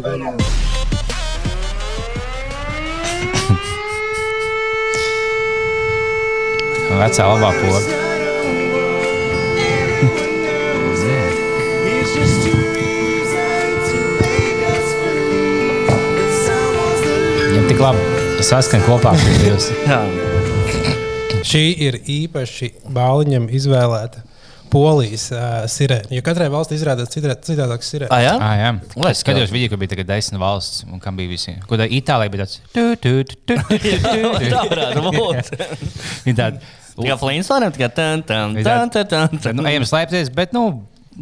vaļā! Vecā labā poga. Viņam tik labi saskan kopā divas. Jā. Šī ir īpaši bāliņam izvēlēta polijas uh, sirēna. Jo katrai valstī izrādās citā, citādāks sirēna. Ah, jā? Ah, jā. Lai Es skatījos video, ka bija tagad desmit valsts, un kam bija visi. Ko tā Itālija bija tāds? Tā varētu būt. Viņa tāda. Tikai tan, tan, tan, Tad, nu, ejam slēpties, bet, nu,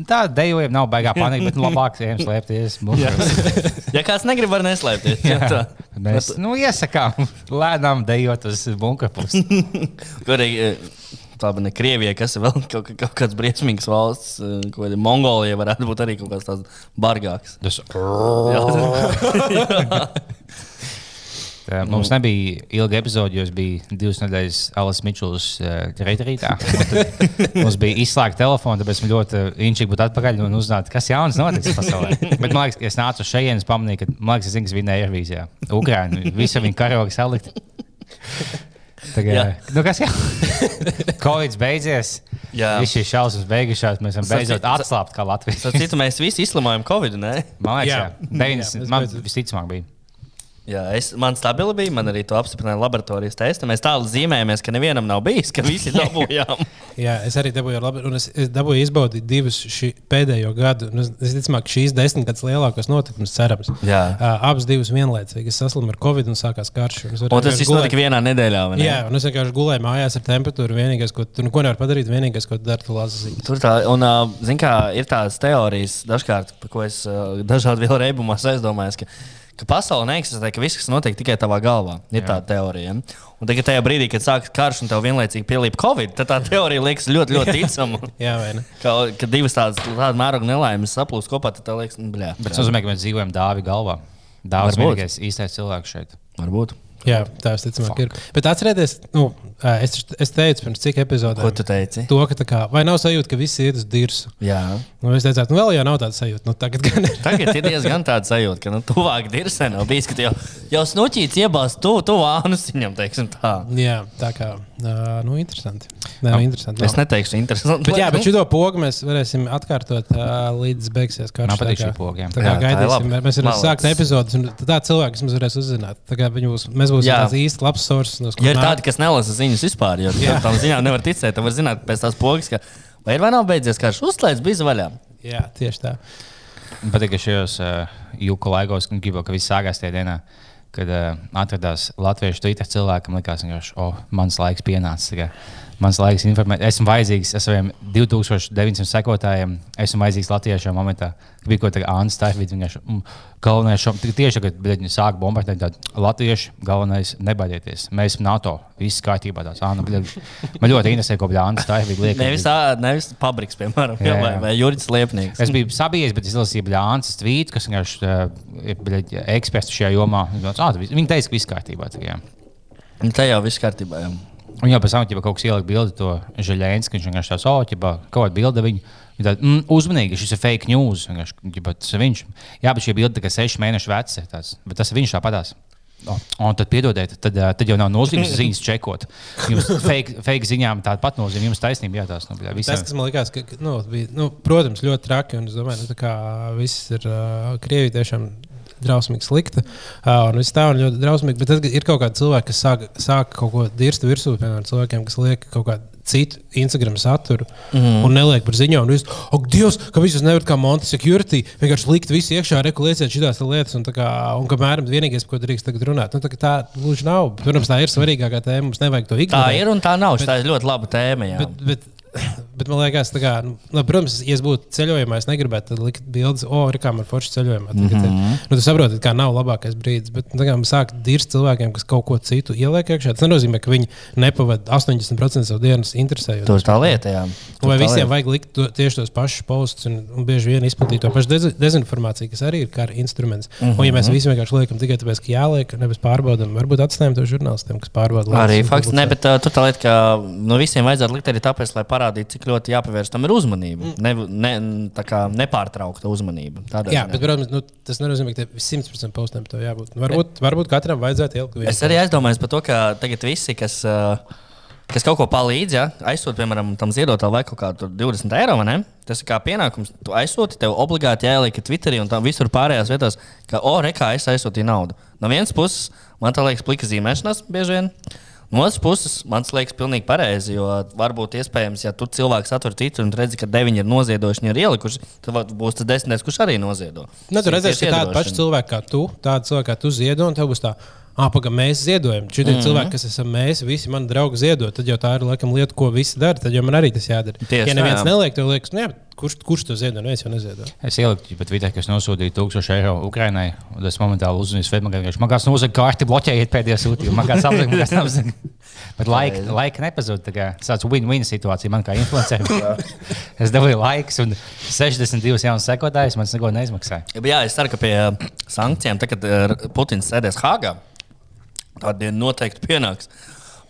tā dejojam, nav baigā panika, bet nu, labāk ejam slēpties. Ja kāds negrib, var neslēpties. Jā. tā. Mēs, nu, iesakām, lēnām dejot uz bunkura pusi. Eh, tā bija Krievija, kas ir vēl kaut, kaut kāds briesmīgs valsts, eh, ko arī Mongolija varētu būt arī kaut kāds tāds bargāks. Tas, Jā. tā, mums nebija ilga epizode, jo es biju divas nedēļas Alas Mičels uh, rītā. Mums bija izslēgta telefona, tāpēc man ļoti inčīgi būt atpakaļ un uzzināt, kas jauns notiks pasaulē. Bet man liekas, ka es nācu šeit un pamanīju, ka zinu, kas vinēja Eirovīzijā. Ukraiņa, visi viņa karogi salikt. Tagad, nu kas jau? Covid beidzies. Jā. Visi šīs šausmas beigušās. Mēs esam beidzot citu- atslābt kā Latvijas. Citu, mēs visi izslimojam Covid, ne? Man liekas, Jā. jā. 90, Jā, man visticamāk bija. Jā, es, man stabili bija, man arī to apstiprināja laboratorijas testi. Mēs tālu zīmējamies, ka nevienam nav bijis, ka visi dabūjām. Jā, es arī dabūju, labi, un es, es dabūju izbaudīt divus šī, pēdējo gadu. Es, es domāju, ka šīs desmitgades lielākos notikumus cerams. Jā. Uh, abas divas vienlaicīgi. Es saslimu ar covid un sākās karš. un Un tas viss notika vienā nedēļā. ne? Jā, un es vienkārši gulēju mājās ar temperatūru. Vienīgais, ko tu neko nevari padarīt, vienīgais, ko tu dari, tu lasi. Tur tā, un, uh, zin, kā, ir tādas teorijas, dažkārt, par ko es uh, dažādi vēl reibumos aizdomājos, ka, ka pasaule neeksistē, ka viss, kas notiek tikai tavā galvā, ir tāda teorija. ja? Un tagad, tajā brīdī, kad sākas karš un tev vienlaicīgi pielīp Covid, tad tā teorija liekas ļoti, ļoti ticama. Jā, vai ne? Ka, ka divas tādas tāda mēroga nelaimes saplūst kopā, tad tev liekas, nu, bļā. Bet tas nozīmē, ka mēs dzīvojam dāvi galvā. Dāvāts Varbūt. vienīgais īstais cilvēks šeit. Varbūt. Jā, tā visticamāk ir. Bet atcerieties, nu, es, es teicu pirms cik epizodēm. Ko tu teici? To, ka tā kā, vai nav sajūta, ka visi iet uz dirsu? Jā. Nu, es teicu, nu vēl jau nav tāda sajūta. Nu, tagad gan. Tagad ir diezgan tāds sajūta, ka nu, tuvāk dirsē nav bijis, ka jau, jau snuķīts iebāzt tu, tu ānus viņam, teiksim tā. Jā, tā kā, nu, interesanti. Nē, nu, interesanti. Es nav. neteikšu, interesanti. Bet, jā, bet šo pogu mēs varēsim atkārtot līdz beigsies karš. Man patīk tā šī kā- poga. Tā kā Jā, tā gaidīsim, labi. mēs varam sākt epizodes, un tā cilvēki, mums varēs uzzināt. Tā kā viņi būs, būsim Jā. tāds īsts labs source. No, Ja ir tādi, kas nelasa ziņas vispār, jo Jā. tam ziņām nevar ticēt, tad var zināt pēc tās pogas, ka vai ir vai nav beidzies karš, uzslēdz bija vaļā. Jā, tieši tā. Man patīk, ka šajos uh, jūku laikos, kad gribu, ka viss sākās tajā dienā, kad uh, atradās latviešu Twitter cilvēkam, likās, ka oh, mans laiks pienācis. Tā kā Mans laiks informēt, esmu vajadzīgs ar saviem 2900 sekotājiem. Esmu vajadzīgs latviešiem momentā. kad Bija kaut kāda Anna Stefans, vienkārši mm, galvenais, šo, tieši, kad viņi sāk bombardēt, tad latvieši galvenais nebaidieties. Mēs esam NATO, viss kārtībā. Tāds, Anna, man ļoti interesē, ko Anna Stefans liek. Nevis, nevis Pabriks, piemēram, Jā, jā, vai, vai Juris Liepnieks. Es biju sabijies, bet es izlasīju Bļānas tvītu, kas vienkārši uh, ir eksperts šajā jomā. Viņš teica, "Ā, tu vis- Viņi teica, ka viss kārtībā. tā kā. Nu, Tā jau viss kārtībā. Jā. Un jau pēc tam, ja kaut kas ielika bildi to Žēlēns, ka viņš vienkārši tāds - oķibā, kaut kāda bilde viņa. Viņa tāda mm, uzmanīga, šis ir fake news. ir viņš. Jā, bet šī bilde tikai seši mēneši vecs. ir tāds, Bet tas ir viņš tāpatās. O, Un tad, piedodiet, tad, ā, tad jau nav nozīmes ziņas čekot. Jums fake, fake ziņām tāda pat nozīme. Jums taisnība, jā, tās nu, bļā, Tas, kas man likās, ka, ka, nu, bija, nu, protams, ļoti traki. Un es domāju, nu, tā kā viss ir uh, Krievija tiešām drausmīgi slikta. Uh, un viss tā ir ļoti drausmīgi. Bet ir kaut kādi cilvēki, kas sāk, sāk kaut ko dirzt virsū, piemēram, cilvēkiem, kas liek kaut kādu citu Instagram saturu mm. un neliek par ziņām. Viss, ak, Dievs, ka visus nevar kā Monte Security vienkārši likt visu iekšā, regulēsiet šīs lietas. Un, tā kā, un kamēr vienīgais, par ko drīkst tagad runāt, nu, tā, tā gluži nav. Protams, tā ir svarīgākā tēma. Mums nevajag to Tā ignorēt. ir un tā nav. Tā ir ļoti laba tēma. Jā. Bet, bet, bet man liekas, ka, nu, labi, protams, ja es būtu ceļojumā, es negribētu likt bildes, o, oh, kā man forši ceļojumā. Mm -hmm. nu, tu saproti, ka nav labākais brīdis. Bet nu, kā man sāk dirzt cilvēkiem, kas kaut ko citu ieliek iekšā, tas nenozīmē, ka viņi nepavada 80% savu dienas interesējot. Tur tā lieta, jā. Tur Vai visiem lieta. vajag likt to, tieši tos pašus postus un, un bieži vien izplatīt to pašu dezi- dezinformāciju, kas arī ir kā instruments. Mm -hmm. Un, ja Mhm. mēs visi vienkārši liekam tikai tāpēc, ka jāliek, nevis pārbaudām, varbūt atstājam to žurnālistiem, kas pārbauda lietas Arī fakts, ne, bet uh, tur tā lieta, ka no visiem vajadzētu likt arī tāpēc, lai parādītu, cik ļoti jāpievērš tam ir uzmanība. Ne, ne, tā kā nepārtraukta uzmanība. Tādā Jā, ziņā. bet, protams, nu, tas nenozīmē, ka tev 100% postiem to jābūt. Varbūt, varbūt katram vajadzētu ielikt. Es arī aizdomājos par to, ka tagad visi, kas, uh, kas kaut ko palīdz, ja, aizsūta, piemēram, tam ziedotājam vai kaut kādu 20 eiro, ne? Tas ir kā pienākums. Tu aizsūti, tev obligāti jāieliek Twitterī un tam visur pārējās vietās, ka, o, re, kā es aizsūtīju naudu. No vienas puses, man tā liekas, plika zīmēšanās bieži vien. No otras puses, man liekas pilnīgi pareizi, jo varbūt iespējams, ja tu cilvēks atver citu un redzi, ka deviņi ir noziedojuši, ir ielikuši, tad būs tas desmitais, kurš arī noziedo. Nu, tu redzēsi, Tieši ka tādi paši iedošana. cilvēki kā tu, tādi cilvēki kā tu ziedo, un tev būs tā. Pagaidi, mēs ziedojam. Šie mm. -hmm. cilvēki, kas esam mēs, visi mani draugi ziedo. Tad jau tā ir laikam, lieta, ko visi dara. Tad jau man arī tas jādara. Tieši ja neviens jā. neliek, tad liekas, nu, jā, kurš, kurš to ziedo? Neviens jau neziedo. Es ieliku pat Twitterī, kas nosūtīja 1000 eiro Ukraiņai. Es momentāli uzzinu, ka man kāds nozaga kārti, bloķējiet pēdējā sūtījumā. Man kāds apzināti, man kāds apzināti. Bet laika, laika nepazūd. Tā tāds win-win situācija man kā influencerim. es dabūju laiks un 62 jaunas sekotājus man neko neizmaksāja. Jā, es ceru, ka pie uh, sankcijām, tad, kad uh, Putins sēdēs Hāgā, tāda diena noteikti pienāks.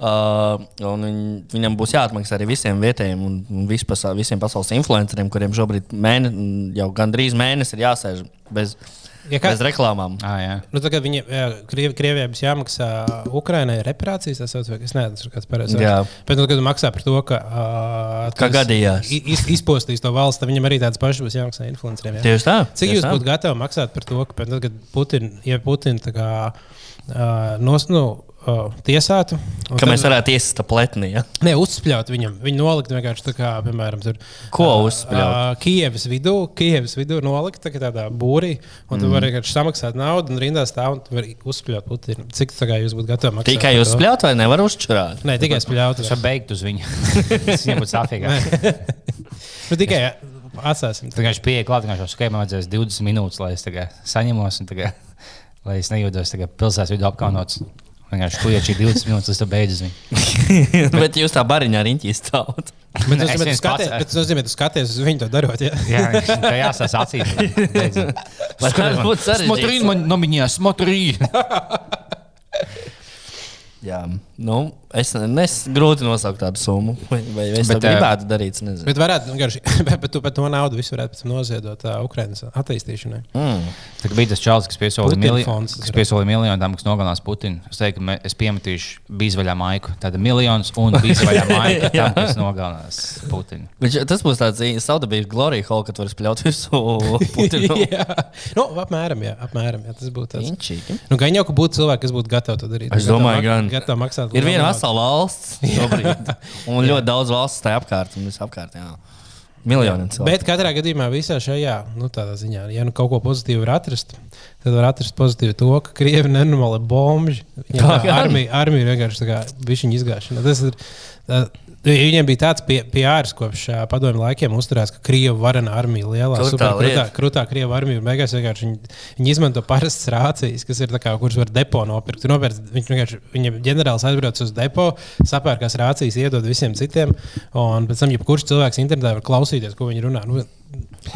Uh, viņ, viņam būs jāatmaksā arī visiem vietējiem un, vispasā, visiem pasaules influenceriem, kuriem šobrīd mēne, jau gandrīz mēnesis ir jāsēž bez, Ja kā- bez reklāmām. Ah, jā. Nu, tagad viņi, jā, Kriev, Krievijai būs jāmaksā Ukraiņai reparācijas. Es nezinu, es nezinu kāds pareizs. Bet, nu, kad maksā par to, ka. Uh, Kā gadījās. Iz, izpostīs to valsts, tad viņam arī tāds pašs būs jāmaksā influenceriem. Jā. Tieši tā. Cik tieši jūs būtu gatavi maksāt par to, ka, tam, kad Putin, ja Putin tā kā, uh, nos, nu, uh, tiesātu, Ka mēs tad- varētu iesist pletni. Ja? Ne, uzspļaut viņam. Viņu nolikt vienkārši tā kā, piemēram, tur. Ko uzspļaut? ā, Kievas vidū, Kievas vidū nolikt tā tādā būrī, un tu Mhm. vari vienkārši samaksāt naudu un rindā stāv un tu vari uzspļaut Putinu. Cik tā kā jūs būtu gatavi maksāt? Tikai par jūs to? spļaut vai nevar uzčurāt? Nē, tikai spļaut. Es varu beigt uz viņu. Tas viņam būtu sāpīgāk. Nu, tikai jā, atstāsim. Tā kā viņš pieeja klāt, viņš jau man vajadzēs 20 minūtes, lai es tagad saņemos, un tagad, lai es nejūtos tagad pilsētas vidū apkaunots. Vienkārši tujiet šī 20 minūtes, līdz tu beidz viņu. Bet jūs tā bariņā riņķī stāvat. Bet tas nozīmē, viens tu skaties, bet tu skaties uz viņu to darot. Ja? Jā, viņš tā jāsās acīs. Lai tas būtu sarežģīts. man nominies, smotrī. Jā, nu, es nesaku, grūti nosaukt tādu summu. Vai, vai es Bet, to gribētu darīt? es Nezinu. Bet varētu vienkārši, bet, bet tu par to naudu visu varētu pēc tam noziedot uh, Ukraiņas attīstīšanai. Mm. Tā bija tas čalis, kas piesolīja miljonu, tas kas ir. piesolīja miljonu tam, kas nogalinās Putinu. Es teiktu, ka es piemetīšu bīzvaļā maiku. Tāda miljons un bīzvaļā maika tam, kas nogalinās Putinu. Viņš, tas būs tāds saudabīgs Glorija Hall, kad var spļaut visu Putinu. jā, nu, apmēram, jā, apmēram jā, tas būtu tas. Inčīgi. Nu, gan jau, ka būtu cilvēki, kas būtu gatavi to darīt. Es domāju, gan. Gatavi maksāt. Ir viena vesela valsts šobrīd, un ļoti daudz valsts tajā apkārt. un visapkārt, jā. Miljoniem cilvēku. Bet katrā gadījumā, visā šajā nu, tādā ziņā, ja nu kaut ko pozitīvu var atrast, tad var atrast pozitīvu to, ka krievi nenormāli bomži. Gan? armija, armija vienkārši tā kā bišķiņa izgāšana. Tas ir, tā, Viņiem bija tāds pie, piārs, kopš padomju laikiem uzturēts, ka krievu varena armija lielā, Krutā super krutā, krievu armija. Beigās vienkārši viņi, viņi izmanto parastas rācijas, kas ir tā kā, kuras var depo nopirkt. Nopērc, viņš vienkārši, viņa ģenerālis aizbrauc uz depo, sapērkās rācijas, iedod visiem citiem, un pēc tam jebkurš cilvēks internetā var klausīties, ko viņi runā. Nu,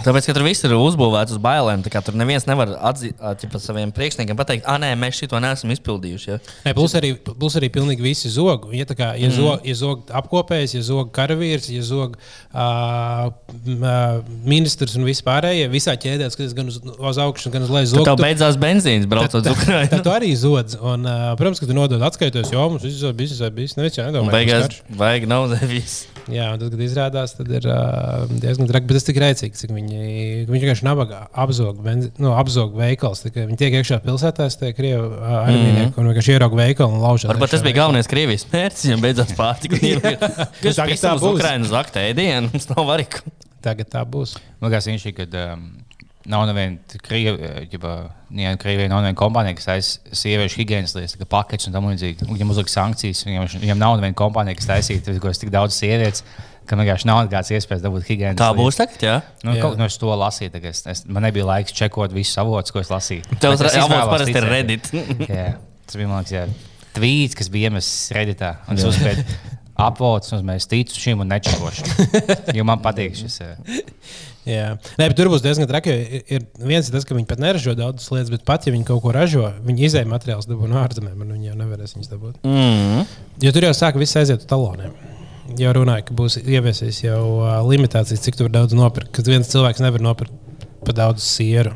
Tāpēc, ka tur viss ir uzbūvēts uz bailēm, tur neviens nevar atzīt ja saviem priekšniekiem, pateikt, ah, nē, mēs šito neesam izpildījuši. Ja? Nē, plus arī, plus arī pilnīgi visi zog. Ja, kā, ja, mm. zog, ja zog apkopējs, ja zog karavīrs, ja zog uh, ministrs un vispārējie, visā ķēdē, kas gan uz, uz augšu, gan uz leju Tad tev beidzās benzīns, braucot uz Tad Ukrajinu. tu arī zodz. Un, uh, protams, ka tu nodod atskaitos, jo mums viss ir bijis, bijis nevis jau nedomā. beigās vajag naudu viss. Jā, un tad, kad izrādās, tad ir uh, diezgan traki. Bet tas tik rēcīgi, cik viņi, viņi vienkārši nabaga apzog, benzi, nu, apzog veikals. Viņi tiek iekšā pilsētās, tie krievi armijnieki, un vienkārši ierauga veikalu un lauž. Varbūt tas bija galvenais Krievijas mērķis, ja beidzās pārtika. Kas Tagad tā būs. Ukrainas vakt ēdienu? Mums nav variku. Tagad tā būs. Man liekas, viņš ir, kad um, nav neviena Krievija, Krievija nav neviena kompānija, kas taisa sieviešu higiēnas lietas, kā paketes un tam līdzīgi. Viņam uzliek sankcijas, viņam, viņam nav neviena kompānija, kas taisītu tik daudz sievietes, ka vienkārši nav nekādas iespējas dabūt higiēnas Tā būs tagad, jā. Nu, Jā. kaut, nu, es to lasīju, tagad es, es, man nebija laiks čekot visus avotus, ko es lasīju. Tev es avots parasti ir. Reddit. jā, tas bija mans tvīts, kas bija iemests Redditā. Un es uzspēju apvotus, un es ticu šim un nečekošu. Jo man patīk šis. eh, Jā, Nē, tur būs diezgan traki. Ir, ir viens ir tas, ka viņi pat neražo daudzas lietas, bet pat ja viņi kaut ko ražo, viņi izēja materiālus dabū no ārzemēm, un viņi jau nevarēs viņus dabūt. Mm. Jo tur jau sāk viss aiziet uz taloniem. jau runāja, ka būs ieviesījis jau uh, limitācijas, cik daudz nopirkt. Kad viens cilvēks nevar nopirkt pa daudz sieru,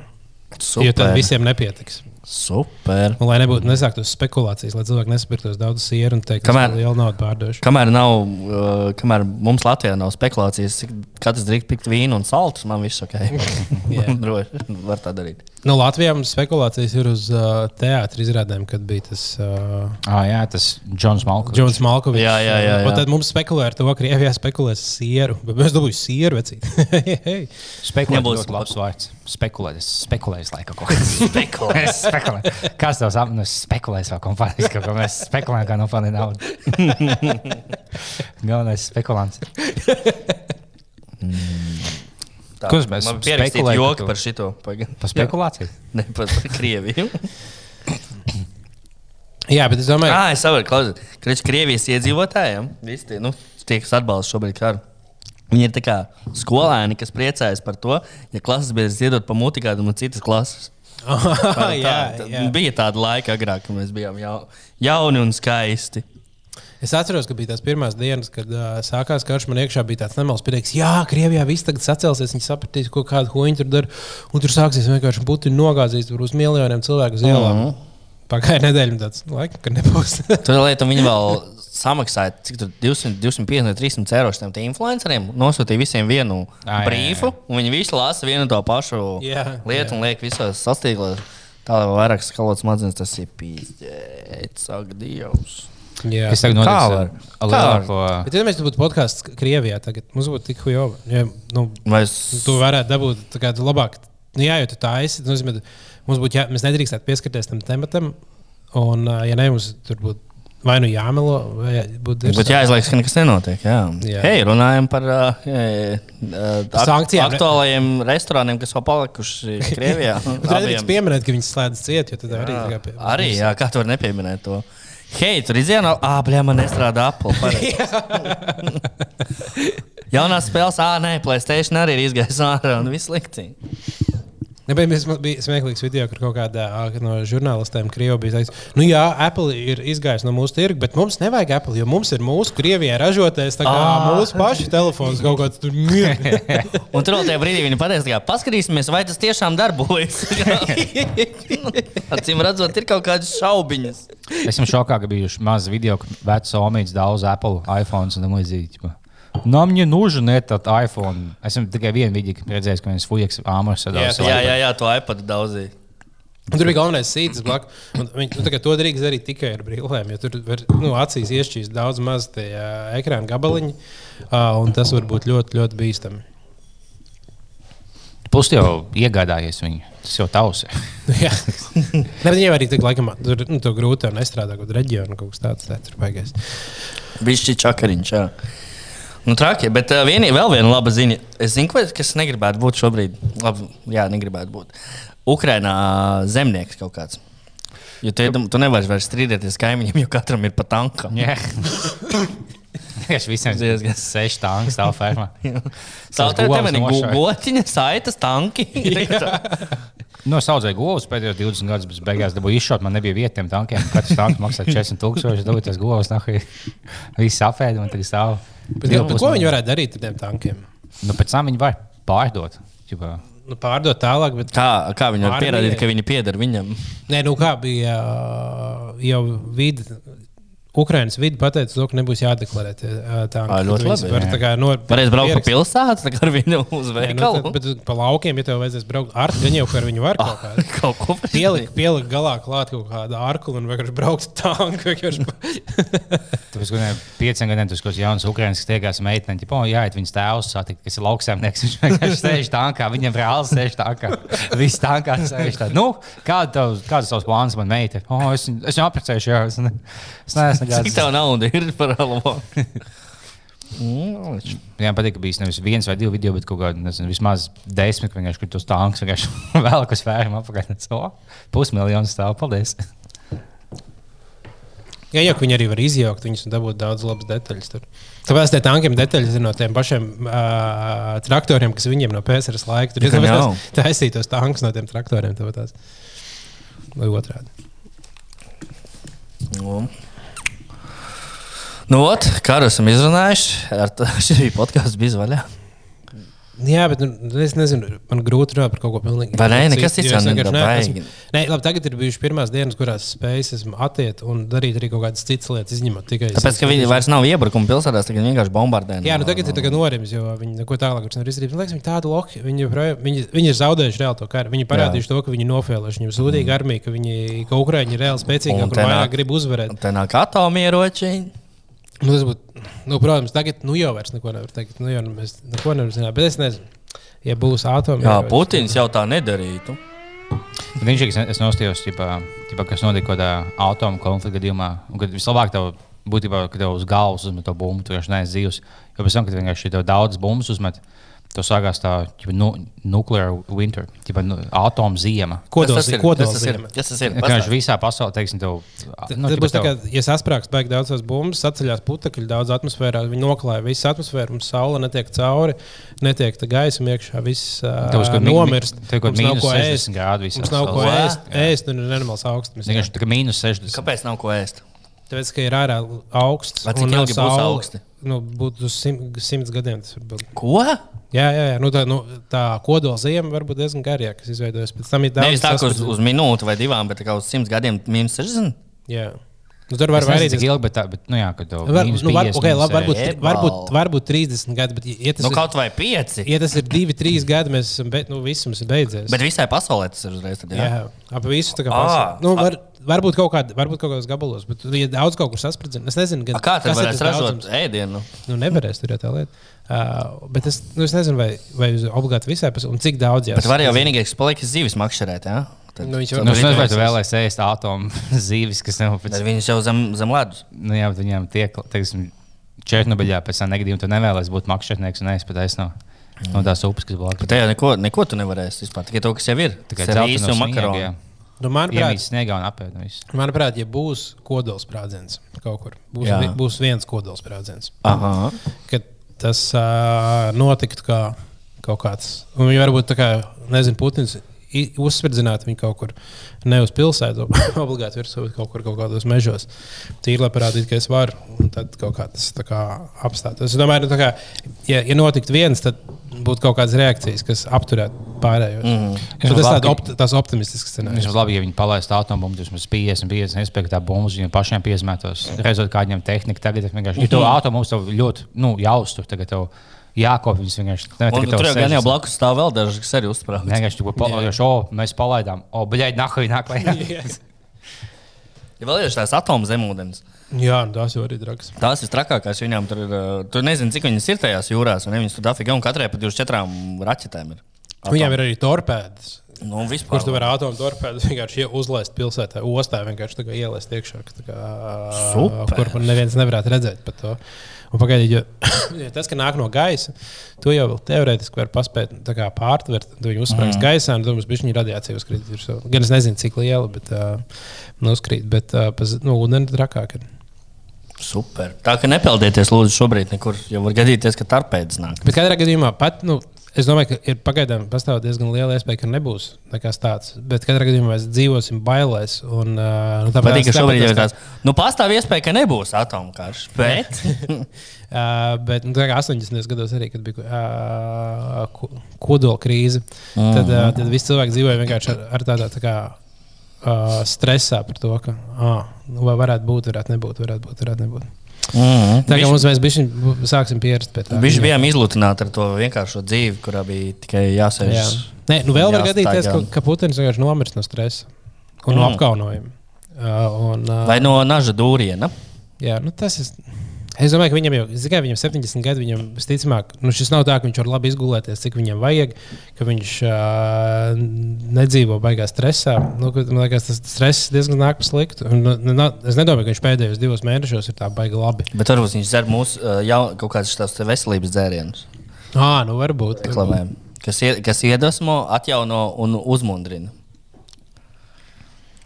jo tad Super. visiem nepietiks. Super. Un, lai nebūtu nesāktos spekulācijas, lai cilvēki nesapirktos daudz sieru un teikt, ka ir jau naudu pārdošana. Kamēr, nav, uh, kamēr mums Latvijā nav spekulācijas, cik katrs drīkst pikt vīnu un saltus, man viss ok. Jā. Droši, var tā darīt. Nu, Latvijā mums spekulācijas ir uz uh, teātris izrādēm, kad bija tas uh, Ah, jā, tas Džons Malkovs. Džons Malkovs. Jā, jā, jā, jā. Tad mums spekulē ar to, ka Krievijā spekulēs sieru. Bet mēs dabūjām sieru vecīt. Hei, Spekulēt, Nebūs būs labs vārds. Spekulēt, es spekulēju, laikam, kaut kas. Spekulēt. Es spekulēju. Kas tev saka, nu, es spekulēju savā kompānijā, kaut ko mēs spekulējam, kā nopelnīt naudu. Galvenais spekulants. Tā, Kurš mēs spekulējam, joki ka tu- par šito. Paga- Par spekulāciju? Ne par, par Krieviju. Jā, bet es domāju, Ah, es saprotu, klausies. Krievijas, Krievijas iedzīvotājiem, visi tie, nu, tie, kas atbalsta šobrīd karu. Viņi ir tā kā skolēni, kas priecājas par to, ja klases biedrs iedod pa muti kādam no citas klases. Ah, jā, tā, jā. Bija tāda laika agrāk, kad mēs bijām jau, jauni un skaisti. Es atceros, ka bija tās pirmās dienas, kad uh, sākās karš. Man iekšā bija tāds nemals prieks, jā, Krievijā viss tagad sacelsies. Viņi sapratīs, ko kāda huīņa tur dara. Un tur sāksies vienkārši Putina nogāzīs uz miljoniem cilvēku uz ielām. Mm -hmm. Pagāja nedēļa, tāds laika, ka nebūs. Tur lietu viņi vēl samaksāja cik tur 200, 250 vai 300 eiro šiem influenceriem. Nosūtīja visiem vienu Ā, jā, brīfu, un viņi visi lasa vienu to pašu Jā, lietu un liek visos sastīklos. Tā vēl vairāk skalots smadzenes, tas ir pīzdēts, ak, Dievs. jā. Kas tagad var? ar lielāko? Bet, ja mēs būtu podkāsts Krievijā, tagad mums būtu tik huijova. Ja, nu, Vai es tu varētu dabūt tā kā labāk. Nu, jā, jo tu tā esi. Tas nozīmē, mums būtu jā, mēs nedrīkstētu pieskarties tam tematam. Un, ja ne, mums tur būtu vai nu jāmelo, vai jā, būtu Bet jāizlaiks, ka nekas nenotiek. Jā. Jā. Jā. Hei, runājam par uh, uh, Sankcijām. aktuālajiem restorāniem, kas vēl palikuši Krievijā. Bet redz, Abiem. pieminēt, ka viņas slēdz ciet, jo tad arī tā kā pie- Arī, jā, kā tu vari nepieminēt to? Hei, tur izjāna, ah, blē, man nestrādā Apple. Jaunās spēles, ah, nē, Playstation arī ir izgājis ārā un viss slikti. Ne, bet mēs- bija smieklīgs video, kur kaut kādā ā, no žurnālistiem Krievijā bija teiks, nu jā, Apple ir izgājis no mūsu tirgus, bet mums nevajag Apple, jo mums ir mūsu Krievijā ražotais, tā kā Ā. mūsu paši telefons kaut kāds tur ir. Un tur vēl tajā brīdī viņi pateica, ka paskatīsimies, vai tas tiešām darbojas. Acīm redzot, ir kaut kādas šaubiņas. Esmu šokā, ka bijuši mazi video, ka vecs omīts daudz Apple, iPhone un tam līdzīgi. ķipa. Nam не нужен этот iPhone. Esmu tikai vienu video redzējis, ka viens fujaks āmurs sadalās. Jā, Jā, jā, jā, to iPad daudzī. Un tur bija galvenais sīcis blakus. un Viņi nu, tā kā to drīkst darīt tikai ar brīvlēm, jo tur var nu, acīs iešķīst daudz maz tie ā, ekrāna gabaliņi, ā, un tas var būt ļoti, ļoti bīstami. Plus jau iegādājies viņu. Tas jau tavs. ir. Jā, ne, bet viņiem arī tik laikam, tur nu, to grūti un nestrādā kaut kādā reģionā, kaut kas tāds - tāds ir baigais. Viņš ir čakariņš. Jā. Nu, traki, bet uh, vienī, vēl viena laba ziņa. Es zinu, ko- kas negribētu būt šobrīd. Labi, jā, negribētu būt. Ukrainā zemnieks kaut kāds. Jo tu, iedom- tu nevari vairs strīdēties kaimiņiem, jo katram ir pa tankam. Jā. Tieši visiem ir Diezgan. seši tanki savā fermā. Tā tev govs ir nošauj. gotiņa, saitas, tanki. No saudzēja govs pēdējos 20 gadus, bet beigās dabūju izšaut. Man nebija vietiem tankiem. Katrs tanks maksā 40 tūkstoši. Dabūju tas govs. Nahi. Viss apēda un tagad stāv. Bet, bet, ko viņi varētu darīt ar tiem tankiem? Nu, pēc tam viņi var pārdot. Ķipā. Nu, pārdot tālāk, bet Kā, kā viņi var pierādīt, ka viņi pieder viņam? Nē, nu kā bija jau vidi. Ukraiņas vidi pateica, to, ka nebūs jādeklarē tie ā, tanki. Ā, ļoti labi, var jā. tā kā no- Varēs braukt pa pilsētu, tā kā ar viņu uz nu, veikalu. tad- Bet pa laukiem, ja tev vajadzēs braukt ar gan jau, ar viņu var kaut kādā. Kaut ko Pielikt, pielikt galā klāt kaut kādu ārklu un vienkārši braukt tanku. Tāpēc, ka viņam pieciem gadiem tas kaut kāds jauns ukrāņš, kas tiekās meitene, ja jāiet viņas tēvs satikt, kas ir lauksaimnieks. Viņš vienkārši sēž tankā, viņam reāli sēž tankā. Viss tankā sēž tā. Nu, kāda tavs, kāds tavs plāns man meita? Oh, es, es viņu apprecēšu, jā. Es, ne, es neesmu Cik nekāds. tev nauda ir par albu? Mm, Jā, patīk, ka bijis nevis viens vai divi video, bet kaut kādi, nezinu, vismaz desmit, vienkārši kur tos tankus vienkārši vēl kas vērām apakaļ. So, pusmiljonu stāv, paldies. Jā, jau viņi arī var izjaukt viņus un dabūt daudz labas detaļas. Tur. Tāpēc tie tankiem detaļas ir no tiem pašiem uh, traktoriem, kas viņiem no PSRS laika tur ir. Tās taisītos tankus no tiem traktoriem. tāpēc Tās. Vai otrādi. Nu. Nu, ot, kā esam izrunājuši, šī bija podkāsts bija vaļā. Jā, bet nu, es nezinu, man grūti runāt par kaut ko pilnīgi ne? citu, Nekas cits jau neesmu- baigi. Nē, labi, tagad ir bijušas pirmās dienas, kurās spējas esmu atiet un darīt arī kaut kādas citas lietas, izņemot tikai. Tāpēc, ka viņi vairs nav iebrukumi pilsētās, tagad vienkārši bombardē. Jā, nu tagad ir tagad norims, jo viņi neko tālāk nevar izdarīt. Man liekas, viņi tādu loku, viņi, viņi, viņi ir zaudējuši reāli to karu. Viņi parādījuši to, ka viņi nofēlējuši viņam sūdīgu armiju, ka viņi, ka Ukraiņi ir reāli spēcīgāki Un vairāk grib uzvarēt. Tā nāk atomieroči. Nu, tas būtu, nu, protams, tagad nu, jau vairs neko nevar teikt. Nu, jau mēs neko nevaram zināt, bet es nezinu. Ja būs atomi, Jā, Putins jau tā nedarītu. Viņš ir nostājos, ķipā, ķipā, kas notika kaut kādā atomu konflikta gadījumā. Kad vislabāk tev būtībā, kad tev uz galvas uzmet to bumbu, tu vienkārši neesi dzīvs. Jo pēc tam, kad vienkārši tev daudz bumbas uzmet, to sākās tā ķipa, nu, nuclear winter, ķipa, nu, atomu ziema. Kodols, Kas tas ir? kodols Kas tas ir? Kas tas ir? Vienkārši visā pasaulē, teiksim, tev, Nu, tas ķipa, būs tā, tev- ka, ja sasprāgst baigi daudz tās bumbas, atceļās putekļi daudz atmosfērā, viņi noklāja visu atmosfēru, mums saule netiek cauri, netiek gaisa iekšā, viss Tev uh, nomirst. tev kaut mīnus ko 60 ēst. grādu visā Mums nav ko ēst, ēst un ir nenormāls augstums. vienkārši tā kā mīnus 60. Kāpēc nav ko ēst? Tāpēc, ka ir ārā augsts. Vai cik ilgi būs augsti? Nu, būtu simt, simts gadiem. būt. Ko? Jā, jā, jā. Nu, tā, nu, tā kodola ziema var būt diezgan garīga, kas izveidojas pēc tam. ir daudz Nevis tā, ka uz, uz minūti vai divām, bet tā kā uz simts gadiem mīnus 60. Jā. Nu, tur var arī cik ilgi, bet, tā, bet, nu jā, kad tev Var, nu, var, 50, okay, labi, varbūt, 60. Jebal. varbūt, varbūt 30 gadi, bet, ja tas, Nu, ir, kaut vai pieci. ja tas ir 2, 3 gadi, mēs esam be, nu, viss mums ir beidzies. Bet visai pasaulē tas ir uzreiz. Tad, jā. jā, ap visu tā kā Ā, pasauli. Nu, var, varbūt, kaut kād, varbūt kaut kādos gabalos, bet ja daudz kaut kur saspridzina. Es nezinu, gan, Kā tad kas ir tas ražot ēdienu? Nu, nevarēs tur jau tā lieta. Uh, bet es, nu, es nezinu, vai, vai obligāti visai pasaulē, un cik daudz Bet var jau vienīgais, kas paliek, ir zivis makšķerēt. Jā? Tad, Nu, viņš jau- Nu, es nezinu, vai tu vēlēsies ēst atomu zīves, kas nav pēc Viņas jau zem, zem ledus. Nu, jā, bet viņiem tiek, teiksim, Černobiļā pēc tam negadījuma tu nevēlies būt makšķernieks un ēst pat no, no tās upes, kas blakus. Bet tajā neko, neko tu nevarēsi vispār. Tikai to, kas jau ir. Tikai Tas ir īsi un sniegu, makaroni. jā. Nu, manuprāt, no visu. manuprāt, ja būs kodolsprādziens kaut kur, būs, vi- būs viens kodolsprādziens. Aha. Kad tas uh, notiktu kā kaut kāds, un viņi varbūt tā kā, nezinu, Putins uzspridzinātu viņu kaut kur, ne uz pilsētu, obligāti virsū, bet kaut kur kaut kādos mežos. Tīri, lai parādītu, ka es varu, un tad kaut kā tas kā apstātos. Es domāju, nu, tā kā, ja, ja notiktu viens, tad būtu kaut kādas reakcijas, kas apturētu pārējos. Mm. Tas labi, tāds opt, optimistisks scenārijs. ir labi, ja viņi palaistu atombumbu, mums 50, 50, nespēja tā bumbu, viņiem pašiem piezmētos. Redzot, kā viņiem tehnika tagad ir vienkārši. Ja tu atombumbu tev ļoti, nu, jāuztur, tagad tev jākop viņus vienkārši. Ne, Un tagad tur jau gan jau 60. blakus stāv vēl daži, kas arī uzsprāg. Vienkārši tu palaidām, o, mēs palaidām, o, bļaigi, nahai nāk klajā. Ja vēl ir tās atomu zemūdens. Jā, tās jau arī drags. Tās ir trakākās. Viņām tur ir. uh, Tu nezini, cik viņas ir tajās jūrās. Viņas tur dafīgi un katrai pa 24 raķetēm ir. Viņiem ir arī torpēdas. Nu, vispār. Kurš tu vari atomu torpēdu vienkārši ie- uzlaist pilsētā, ostā, vienkārši ielaist iekšā, kā, Super. kur neviens nevarētu redzēt par to. Un pagaidīt, jo, jo tas, ka nāk no gaisa, to jau teorētiski var paspēt kā pārtvert. Tad viņi uzsprāgs mm. gaisā, un mums bija šī radiācija uzkrīt. Gan es nezinu, cik liela, bet uh, nu, uzkrīt. Bet uh, pa z- nu, ūdeni trakāk. ir. Super. Tā kā nepeldieties, lūdzu, šobrīd nekur. Jo var gadīties, ka tarpēdas nāk. Bet katrā gadījumā pat. Nu, Es domāju, ka ir pagaidām pastāv diezgan liela iespēja, ka nebūs nekas tāds. Bet katrā gadījumā mēs dzīvosim bailēs. Un, uh, nu, tāpēc, ka šobrīd ir tāds. Nu, pastāv iespēja, ka nebūs atomkarš. Bet. Uh, bet nu, tā kā 80. gados arī, kad bija uh, ko- kodola krīze, Mhm. tad, uh, tad visi cilvēki dzīvoja vienkārši ar, ar tādā tā kā, uh, stresā par to, ka ah, nu, vai varētu būt, varētu nebūt, varētu būt. Varētu nebūt. Mm. Tā kā mums mēs bišķiņ sāksim pierast pie tā. Viņš bijām izlutināti ar to vienkāršo dzīvi, kurā bija tikai jāsēž. Jā. Nē, nu vēl var gadīties, ka, ka Putins vienkārši nomirst no stresa un no Mm. apkaunojuma. Uh, un, uh, Vai no naža dūriena? Jā, nu tas ir. Es domāju, ka viņam jau ir viņam 70 gadi. Viņam visticamāk, nu šis nav tā, ka viņš var labi izgulēties, cik viņam vajag, ka viņš uh, nedzīvo baigā stresā. Nu, ka, man liekas, tas stress diezgan nāk pa sliktu. Un, nu, na, es nedomāju, ka viņš pēdējos divos mēnešos ir tā baigi labi. Bet varbūt viņš dzer mūsu uh, jau kaut kādas tādas veselības dzērienus, Ah, nu varbūt. reklamēm, kas, ie, kas iedvesmo, atjauno un uzmundrina.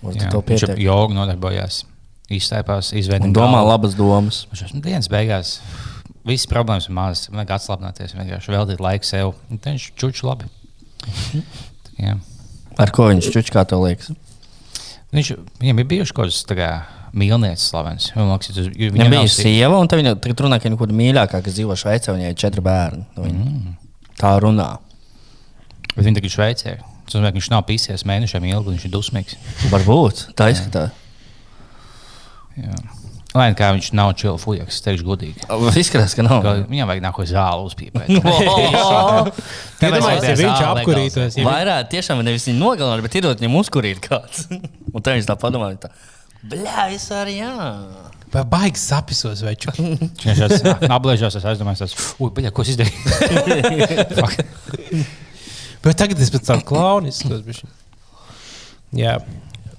Uz Jā, to Viņš ar jogu nodarbojās, izstaipās, izveidojās. Domā labas domas. Viņš jau dienas beigās. Visas problēmas ir mazas. Vajag atslābināties, vienkārši veltīt laiku sev. Un Viņš čuču labi. Jā. Ar ko viņš čuč, kā tev liekas? Viņš, viņam ir bijuši kaut kāds tā kā mīlniecis slavens. Liekas, tas Viņam viņam bija sieva, un viņa tagad runā, ka viņa kaut kāda mīļākā, kas dzīvo Šveicē, un viņai ir četri bērni. Nu, viņa Mm. Tā runā. Bet viņš tagad ir Šveicē. Tas nozīmē, ka viņš nav pisies mēnešiem ilgi, un viņš ir dusmīgs. Varbūt tā izskatās. Jā. Lai kā viņš nav čili fujaks, es teikšu godīgi. Izskatās, ka nav. Ka Viņam vajag nāko zāli uzpīpēt. Iedomājieties, ja viņš apkurītos. Ja Vairāk tiešām nevis viņu nogalināt, bet iedot viņam uzkurīt kāds. un tā viņš tā padomā, tā. Bļā, es arī jā. vi- Baigi sapisos, vai čuk. Viņš apglezās, es aizdomājos, tas, ui, baļā, ko es izdarīju? Bet tagad es pēc tam klaunu izskatos. Jā.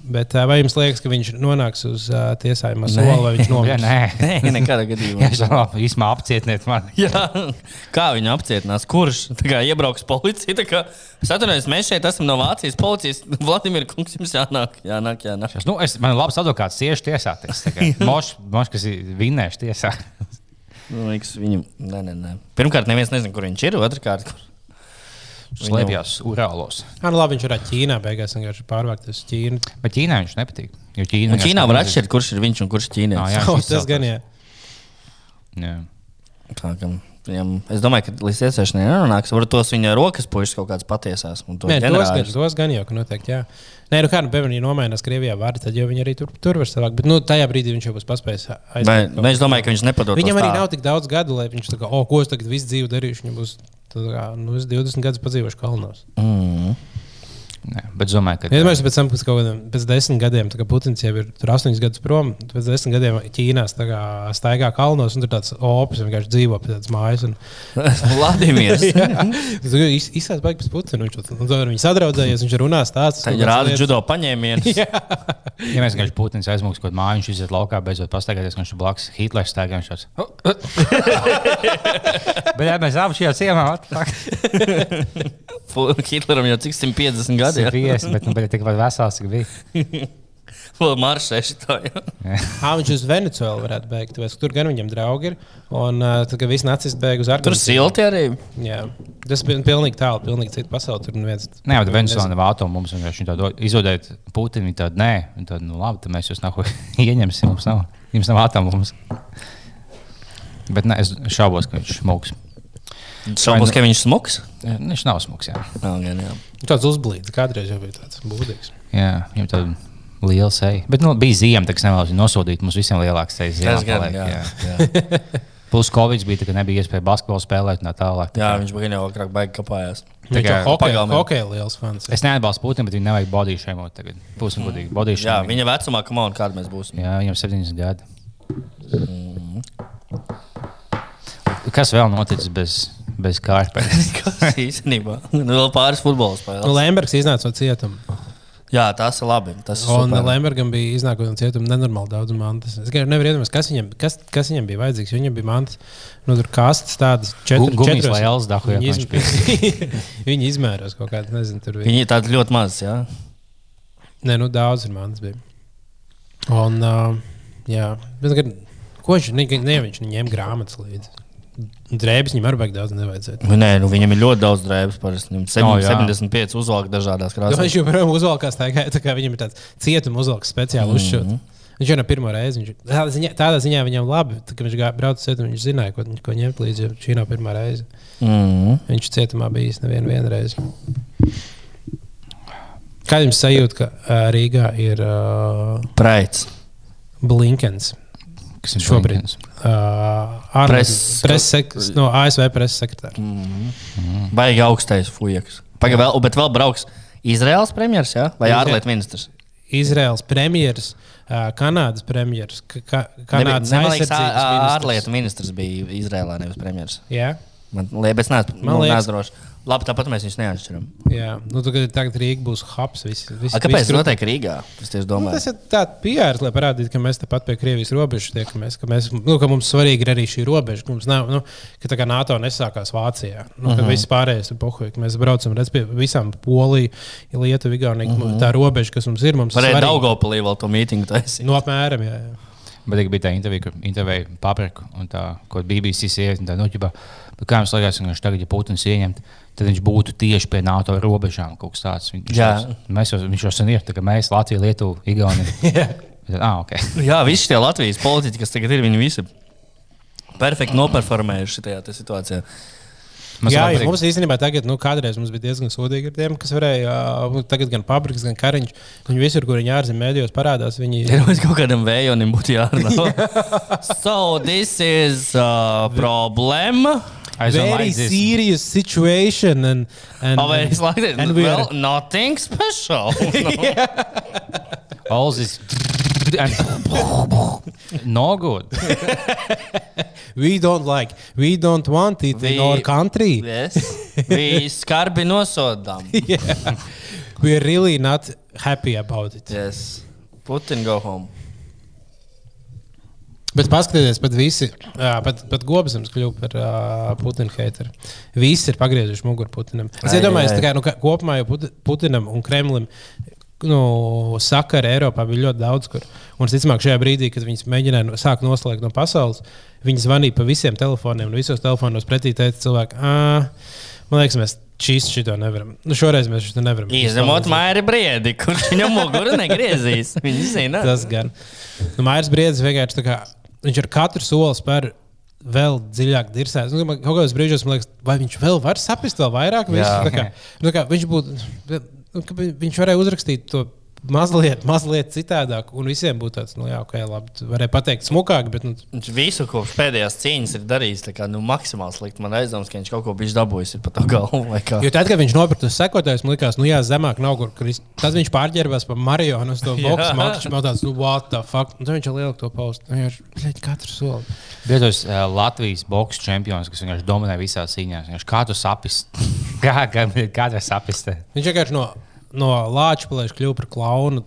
Bet vai jums liekas, ka viņš nonāks uz uh, tiesājumu soli, vai viņš Jā, nomirs? nē. Nē, nekādā gadījumā. Jā, es īstenībā apcietiniet mani. Jā, kā viņu apcietinās? Kurš Tā kā iebrauks policija? Kā, es atceros, mēs šeit esam no Vācijas policijas. Vladimir Kungs, jums jānāk, jānāk, jānāk. Es, nu, es, man ir labs advokāts, cieši tiesāties. Mošs, moš, kas ir vinnējuši tiesā. Man liekas, viņam, nē, nē, nē. Pirmkārt, neviens nezina, kur viņš ir. Otrakārt, kur. Slēpjas Urālos. Jā, nu labi, viņš varētu Ķīnā beigās vienkārši pārvākt uz Ķīnu. Bet Ķīnā viņš nepatīk. Jo Un vienkārši Ķīnā var atšķirt, kurš ir viņš un kurš ir Ah, ķīnietis. jā. Oh, viņš tas gan jā. Jā. Tā kā Viņam, es domāju, ka līdz iesēšanai nenonāks. Varbūt tos viņa rokas puikas kaut kādas patiesās. un to Nē, tos gan, tos gan jau, ka noteikti, jā. Nē, nu kā, nu, piemēram, ja nomainās Krievijā vārdi, tad jau viņi arī tur, tur var savākt. Bet, nu, tajā brīdī viņš jau būs paspējis vai es domāju, ka viņš nepadod. Viņam arī tā. nav tik daudz gadu, lai viņš tā kā, oh, ko es tagad visu dzīvi darīšu. Viņam būs, tā kā, nu, es 20 gadus padzīvošu kalnos. Mm. Nē, bet es domāju, ka Iedomājieties, pēc tam, pēc kaut kādiem pēc desmit gadiem, kā Putins jau ir tur astoņus gadus prom, pēc desmit gadiem Ķīnā staigā kalnos, un tur tāds opis vienkārši dzīvo pie tādas mājas. Un, Vladimirs. Tas izsaka baigi pēc Putina. Viņš tur tur viņi sadraudzējies, viņš runā stāstus. Tad rāda judo paņēmienus. Ja mēs vienkārši Putins aizmūgs kaut kādā mājā, viņš iziet laukā, beidzot pastaigāties, ka viņš ir blakus Hitlers stāvā. Viņš tāds - Bet, ja mēs abi šajā ciemā, Hitleram jau cik 150 gadi ir. 50, bet, nu, bet tikpat vesels, cik bija. Vēl maršēši to jau. Ah, viņš uz Venecuēlu varētu beigt. Tur gan viņam draugi ir. Un uh, tad, kad viss nacisti beigas uz Tur Argentīnu. silti arī. Jā, tas bija pilnīgi tālu, pilnīgi cita pasaule. Tur neviens. Nē, bet Venezuela nav atomu. Mums vienkārši tādu izodēt Putinu. Tādu nē, viņi tādu, nu labi, tad mēs jūs nav ieņemsim. Mums nav, jums nav atomu. Mums. Bet nē, es šaubos, ka viņš smuks. Šaubos, ka viņš smuks. Viņš nav smuks, jā. Nav gan, jā. Tāds uzblīdis. Kādreiz jau bija tāds būdīgs. jā viņam tāda liela seja. Bet nu, bija ziema, tā kā nevēlas nosodīt. Mums visiem lielāks sejas gan, paliek, jā. jā. Jā. Plus Covid bija, tā, ka nebija iespēja basketbolu spēlēt un tā tālāk. Tā jā, kā- viņš bija jau agrāk baigi kapājās. Tā kā hokeja, liels fans. Es neatbalstu Putinu, bet viņam nevajag body šēmot tagad. Būsim godīgi. Body Jā, viņa vecumā, kā man, kāda mēs būsim. Jā, viņam 70 gadi. Kas vēl noticis bez, bez kārtas? Kas īstenībā? Nu, vēl pāris futbola Nu, spēles. Lembergs iznāca no cietuma. Jā, tas ir labi. Tas ir Un super. Lembergam bija iznākot no cietuma nenormāli daudz mantas. Es vienkārši nevaru iedomāties, kas viņam, kas, kas viņam bija vajadzīgs. Viņam bija mantas, nu, tur kastes tādas četras. Gumijas četras- lēles dahu, Viņi, izm... viņi izmēros kaut kādā, nezinu, tur bija. Viņi ir tādi ļoti mazi. Jā. Nē, nu daudz ir mantas bija. Un, uh, jā, bet, kad, ko viņš, ne, ne, viņš ņem grāmatas līdzi. Drēbes viņam arī baigi daudz nevajadzētu. Nu, Nē, nu, viņam ir ļoti daudz drēbes. parasti. Viņam Oh, oh, jā. 75 uzvalk dažādās krāsās. Viņš jau projām uzvalkās tā, kā, tā kā viņam ir tāds cietuma uzvalks speciāli mm -hmm. uzšūts. Viņš jau ne pirmo reizi. Viņš, tādā, ziņā, tādā ziņā viņam labi. Tā, kad viņš gāja braukt uz cietumu, viņš zināja, ko, ko ņemt līdzi. Šī nav pirmā reize. Mm. Viņš cietumā bijis nevienu vienu reizi. Kā jums sajūt, ka Rīgā ir uh, Preits. Blinkens? Kas ir Šobrīd. Uh, Press- Pres, pres, no ASV preses sekretārs. Mm. Baigi augstais fujaks. Pagaidām, vēl, bet vēl brauks Izraels premjerministrs ja? vai ārlietu ministrs? Izraels premjerministrs, uh, Kanādas premjerministrs, ka, Kanādas aizsardzības ministrs. ārlietu ministrs bija Izrēlā, nevis premjerministrs. Jā, Man liekas, tas Man liekas- neesmu drošs. Labi, tāpat mēs viņus neatšķiram. jā. Nu, tagad Rīga būs hubs. Visi, visi, A, kāpēc tas notiek Rīgā? Es Nu, domāju, tas ir tāds pierādījums, lai parādītu, ka mēs tepat pie Krievijas robežas tiekamies. Ka, mēs, nu, ka mums svarīgi ir arī šī robeža. Ka, mums nav, nu, ka tā kā NATO nesākās Vācijā. Nu, Mhm. kad uh -huh. viss pārējais ir pohuļ. Mēs braucam redz, pie visām Poliju, Lietuvu, Igauniju. Uh -huh. Tā robeža, kas mums ir, mums ir Mhm. svarīga. Daugopilī vēl to mītingu taisīt. Nu, apmēram, jā. jā. Bet bija tā intervija, kur intervēja papriku un tā, ko BBC sieviete. Tā, nu, Bet kā jums liekas, ka viņš tagad, ja Putins ieņemtu, tad viņš būtu tieši pie NATO robežām kaut kas tāds. Viņš, Jā. Mēs jau, viņš jau sen ir, tā kā mēs, Latvija, Lietuva, Igaunija. Ah, okay. Jā, visi tie Latvijas politiķi, kas tagad ir, viņi visi perfekti noperformējuši šajā te situācijā. Mēs Jā, jo mums īstenībā tagad, nu, kādreiz mums bija diezgan sodīgi ar tiem, kas varēja, uh, tagad gan papriks, gan kariņš. Viņi visur, kur viņi ārzemēs mēdījos parādās, viņi Ir jau kaut kādam vējonim būtu jārunā. so this is a problem. I don't very like this. serious situation. And, and, Oh, wait, it's like that. and we well, are- nothing special. All this. and no good. we don't like, we don't want it We- in our country. yes. Vi skarbi nosodām. yeah. We are really not happy about it. Yes. Putin go home. Bet paskatieties, pat visi, jā, pat, pat Gobsams kļuva par uh, Putina hateru. Visi ir pagriezuši muguru Putinam. Es iedomājos, ka nu, ka kopumā jau Puti- Putinam un Kremlim nu, sakara Eiropā bija ļoti daudz. Kur. Un, visticamāk, šajā brīdī, kad viņi mēģināja no- sākt noslēgt no pasaules, viņi zvanīja pa visiem telefoniem, un visos telefonos pretī teica cilvēki, "Ā, man liekas, mēs šīs šito nevaram. Nu, šoreiz mēs šo nevaram. Izņemot Mairi Briedi, kurš viņam muguru negriezīs. Viņš zina. Tas gan. Nu, Mairs Briedis vienkārši tā kā, viņš ar katru soli spēr vēl dziļāk dirsēs. Nu, kaut kādos brīžos man liekas, vai viņš vēl var saprast vēl vairāk. Visu, kā, nu, kā, viņš būtu, nu, viņš varēja uzrakstīt to. Mazliet, mazliet citādāk, un visiem būtu tāds, nu, jā, ok, labi. Varēja pateikt, smukāk, bet nu, Viņš visu kopš pēdējās cīņas ir darījis tā kā, nu, maksimāli slikti. Man aizdomas, ka viņš kaut ko bijis dabūjis pa to galvu. Jo tad, kad viņš nopirka tos sekotājus, man liekas, nu, jā, zemāk nav kur krist. Tad viņš pārģērbās par Marionu uz to boxu. Man tas tāds, nu, what the fuck. Un tad viņš jau lielāku to paustu. Viņš ir katru soli. Biežos uh, Latvijas boxe čempions, kas vienkārši dominē visās cīņās. Kā tu sapist? kā kā, kā tu sapist? Viņš vienkārši no, no lāča plēša kļuva par klaunu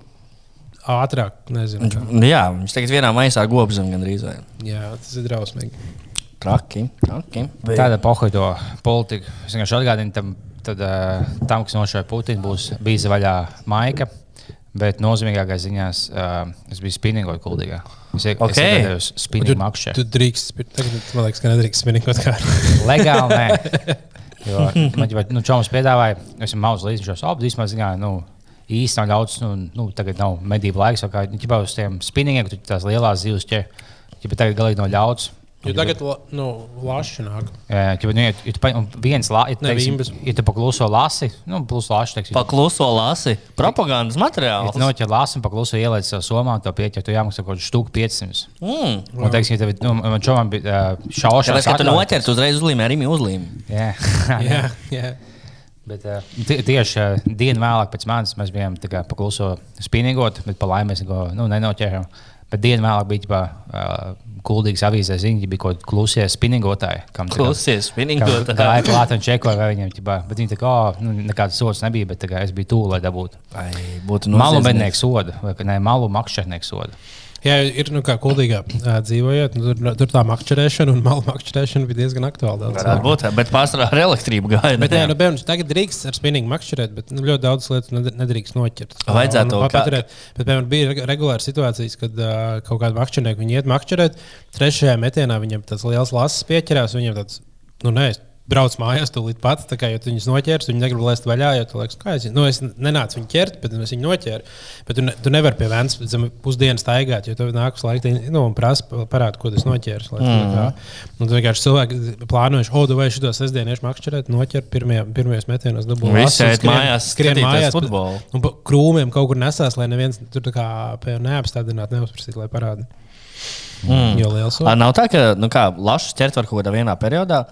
ātrāk. Nezinu, kā. Jā, viņš tagad vienā maisā gobzem gandrīz. vai. Jā, tas ir drausmīgi. Traki, traki. Tāda pohoito politika. Es vienkārši atgādinu tam, tad, tam kas nošāva Putinu, būs bijis vaļā maika. Bet nozīmīgākais ziņās, uh, es biju spinīgojis kuldīgā. Es Ok. iegādājos spinīgu makšķi. Tu drīkst, spir- tagad man liekas, ka nedrīkst spinīt kaut kā. Legāli nē. Jo man jau nu, čoms piedāvāja, es esmu mauz līdzi šos apdzīsmā ziņā. Nu, īsti nav daudz, nu, nu tagad nav medību laiks, kā nu, ķipā uz tiem spinningiem, ka tu tās lielās zivs ķer. Ķipā tagad galīgi nav ļauts. Jo tagad, nu, laši nāk. Jā, ķipā, nu, ja, ja tu pa, un viens, la, ja, ja tu pakluso lasi, nu, plus laši, teiksim, Pakluso lasi. Propagandas Ja materiāls. tu noķer lasi un pakluso ieliec savu somā, to pieķer, tu jāmaksā kaut kādu štuku 500. Mm. Un, teiksim, ja tev, nu, man čomam bija šaušanas. Tāpēc, ka tu noķer, tu uzreiz uzlīmē arī uzlīmi. Jā, Jā, jā. Bet, uh, tie, tieši uh, dienu vēlāk pēc manis mēs bijām pakluso spinīgot, bet pa laimi mēs neko nu, nenoķērām. Bet dienu vēlāk bija ģipā, uh, kuldīgs avīzē ziņa, ja bija kaut kādi klusie spinīgotāji. kam tā kā- Klausies, kam spinningot. Gāja klāt un čekoja, vai viņiem ģipā, bet viņi tā kā, oh, nu, nekāds sots nebija, bet tā es biju tūlīt, lai dabūtu. Ai, būtu Malu noziedznieks. mednieku sodu, vai ka ne, malu makšķernieku sodu. Jā, ir nu, kā kuldīgā ā, dzīvojot. Nu, tur, tur tā makšķerēšana un malu makšķerēšana bija diezgan aktuāla. daudz Varētu būt, bet pārsvarā ar elektrību gāja. Bet, jā, nu, piemēram, tagad drīkst ar spinningu makšķerēt, bet nu, ļoti daudz nedr- nedrīkst noķert. Vajadzētu to paturēt. Bet, piemēram, bija reg- regulāri situācijas, kad uh, kaut kāda makšķernieka viņi iet makšķerēt. Trešajā metienā viņam tas liels lasis pieķerās, viņam tāds, nu, nē, es braucu mājās, tūlīt pat, tā kā, jo tu viņus noķers, viņi negrib laist vaļā, jo tu liekas, kā es, nu, es nenācu viņu ķert, bet es viņu noķēru. Bet tu, ne, tu nevari pie vēns zem pusdienas staigāt, jo tev nākas laika, nu, un prasa parādīt, ko tas noķers. lai Mm. kā- Nu, tu vienkārši cilvēki plānojuši, o, vai šito sestdienu iešu makšķerēt, noķert pirmie, pirmajos metienos. dabū Visi lasu un iet mājās skrien mājās, futbolu. Un pa krūmiem kaut kur nesās, lai neviens tur tā kā pie neapstādinātu, neuzprasītu, lai parādītu. Mm. Jo liels Nav tā, ka nu, kā, lašus ķert var kaut kādā vienā periodā.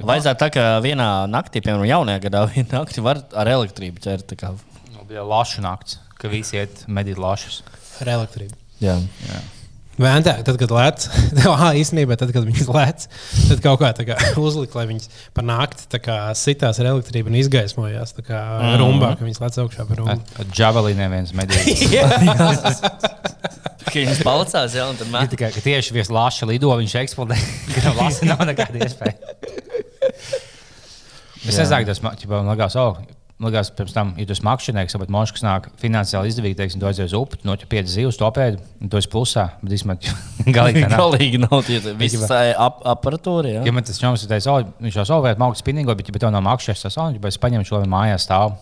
Vajadzētu tā, ka vienā naktī, piemēram, jaunajā gadā, vienā naktī var ar elektrību ķert. tā kā. Nu, Bija lašu nakts, ka visi iet medīt lašus. ar elektrību. Jā. Vēntā, tad, kad lēc, ah, īstenībā, tad, kad viņas lēc, tad kaut kā, tā kā uzlika, lai viņas pa nakti tā kā sitās ar elektrību un izgaismojās tā kā Mhm. rumbā, ka viņas lec augšā par rumbu. Ar džavelīniem viens medīt. Viņš palcās, jau tādā mazā tikai ka tieši viens lāča lido, viņš eksplodē. Gan lāča nav nekāda iespēja. Es nezinu, tas man liekas, oh, liekas, pirms tam, ja tu esi makšķernieks, vai mošs, kas nāk finansiāli izdevīgi, teiksim, tu aizies uz upi, noķer pieci zivs, to pēdi, un tu esi plusā. Bet īstenībā Galīgi nav. Galīgi nav tie visi ap, aparatūri. Ja Ja? man tas čoms ir teicis, o, viņš jau savu vietu mākslinieks spinningo, bet, ja to no mākslas tas on, ja es paņemu šo mājās stāvu.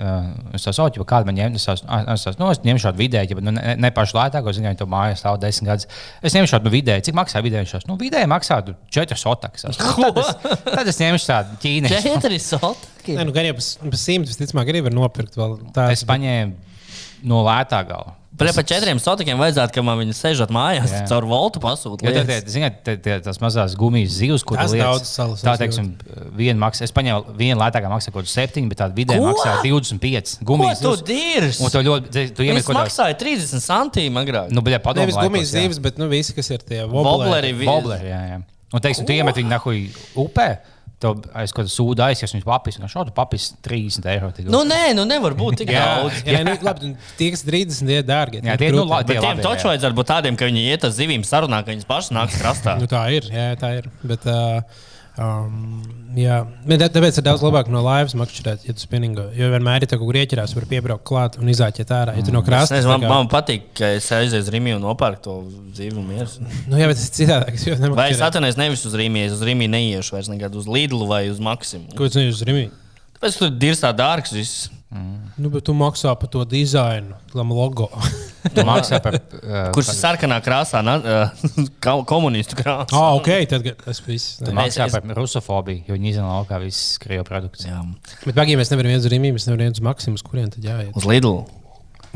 Uh, es tā saucu, kāda man ņem, es tās, es tās, nu, es ņemšu šādu vidēju, ja nu, ne, ne pašu lētāko, zinu, ja to mājās stāv desmit gadus. Es ņemšu šādu vidēju, cik maksā vidēji. Tās, nu, vidēji maksā četras otakas. Nu, tad, es, tad es ņemšu tādu ķīniešu. Četri solti. Nē, nu, gan jau par simtu visticamāk arī var nopirkt. Vēl. Tā Es paņēmu no lētā gala. Pre par četriem sotikiem vajadzētu, ka man viņi sēžot mājās, Jā. caur voltu pasūtīt. Jo tad, ziniet, te- te- tās mazās gumijas zivs, ko Tas tu daudz salas Tā, es teiksim, viena maksā. Es paņēmu vienu lētākā maksā kaut kādu 7, bet tāda vidēji Ko? maksā 25. Ko Gumijas tu zivs. dirzi? Un tu ļoti, tu iemet kaut kādā. maksāja 30 centīm agrāk. Nu, bet, padomā, Nevis gumijas zīves, bet nu, visi, kas ir tie Wobleri. vi- Bobleri, jā, jā. Un, teiksim, tu iemet viņu nahuj upē, to aiz kaut kāda sūda aizies, viņas papis, un šādu papis 30 eiro. tik Nu, nē, nu nevar būt tik Jā. daudz. Jā, nu, labi, tie, kas 30 ir dārgi. Jā, tie ir, nu, la- Bet tie tiem labi, taču jā. vajadzētu būt tādiem, ka viņi iet uz zivīm sarunā, ka viņas pašas nāks krastā. Nu, tā ir. Jā, tā ir. Bet, uh, um, jā. Bet tā- tāpēc ir daudz labāk no laivas makšķerēt, ja tu spinningo. Jo vienmēr ir tā, ka grieķirās var piebraukt klāt un izāķēt ārā. Ja tu no Es krasta nezinu, man, kā- man patīk, ka es aizēju uz Rīgā un nopērku to zīvu mieru. Nu, jā, bet tas ir citādāk. Vai es atvainojos nevis uz Rīgā, es uz Rīgā neiešu vairs nekad uz Lidlu vai uz Maksimu. Ko tu neesi uz Rīgā? Tāpēc tur ir tā dārgs viss. Nu, bet tu maksā par to dizainu, tam logo. Tu maksā par. Uh, Kurš ir sarkanā krāsā, na, uh, ka- komunistu krāsā. ah, ok, tad tas viss. Tu maksā Es- par rusofobiju, jo viņi iznāk laukā visas krievu produkts. Jā. Bet pagaidām mēs nevaram iet uz Rīgā, mēs nevaram iet uz Maksimu, uz kurien tad jāiet. Uz Lidlu.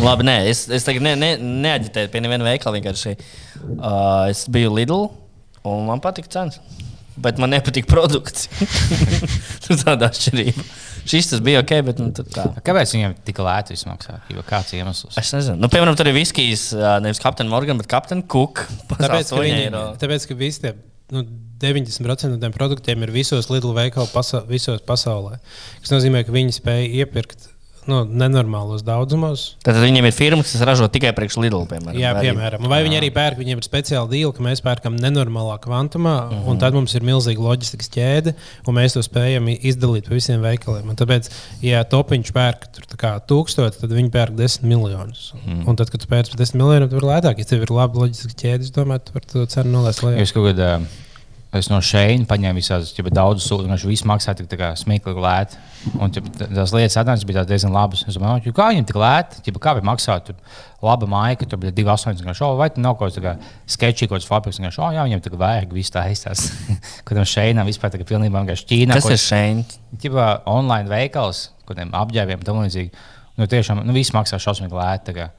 Labi, nē, es, es tagad ne, ne, neaģitēju pie neviena veikala. Vienkārši uh, es biju Lidl un man patika cenas. Bet man nepatīk produkts. Tur tāda atšķirība. Šis tas bija ok, bet nu, tā. Kāpēc viņiem tik lēti viss maksā? Jo kāds iemesls? Es nezinu. Nu, piemēram, tur ir viskijs, ā, nevis Captain Morgan, bet Captain Cook. Tāpēc, ka, viņi, eiro. tāpēc, ka visi tie nu, 90% no tiem produktiem ir visos Lidl veikalos pasa visos pasaulē. Tas nozīmē, ka viņi spēj iepirkt nu, nenormālos daudzumos. Tad viņiem ir firma, kas ražo tikai priekš Lidl. Piemēram, Jā, piemēram, vai viņi arī pērk, viņiem ir speciāla dīla, ka mēs pērkam nenormālā kvantumā, uh -huh. un tad mums ir milzīga loģistikas ķēde, un mēs to spējam izdalīt pa visiem veikaliem. Un tāpēc, ja topiņš pērk tur tā kā tūkstoši, tad viņi pērk desmit miljonus. Uh -huh. Un tad, kad tu pērc par desmit miljoniem, tad ir lētāk. Ja tev ir laba loģistikas ķēde, es domāju, tu vari to cenu nolaist lejā. Es kaut kādā. Es no šeina paņēmu visādas daudz sūdu, un viņš viss maksā tik kā smieklīgi lēti. Un t- tās lietas atnāca bija diezgan labas. Es domāju, "Ķipa, kā viņam tik lēti, ķipa, kā viņi maksā. Tur laba maija, ka tur bija 2,8 šo, vai tur nav kaut kāds sketčs, kaut kāds fabriks. Viņš oh, jā, viņam tā kā vajag visu tā aizstās. Kad tam šeinā vispār tā kā pilnībā vienkārši Ķīnā. Ko- ir šeit? Ķipa, online veikals, kādiem apģērbiem, tam līdzīgi. Nu, tiešām, nu, viss maksā šausmīgi lēti. kā,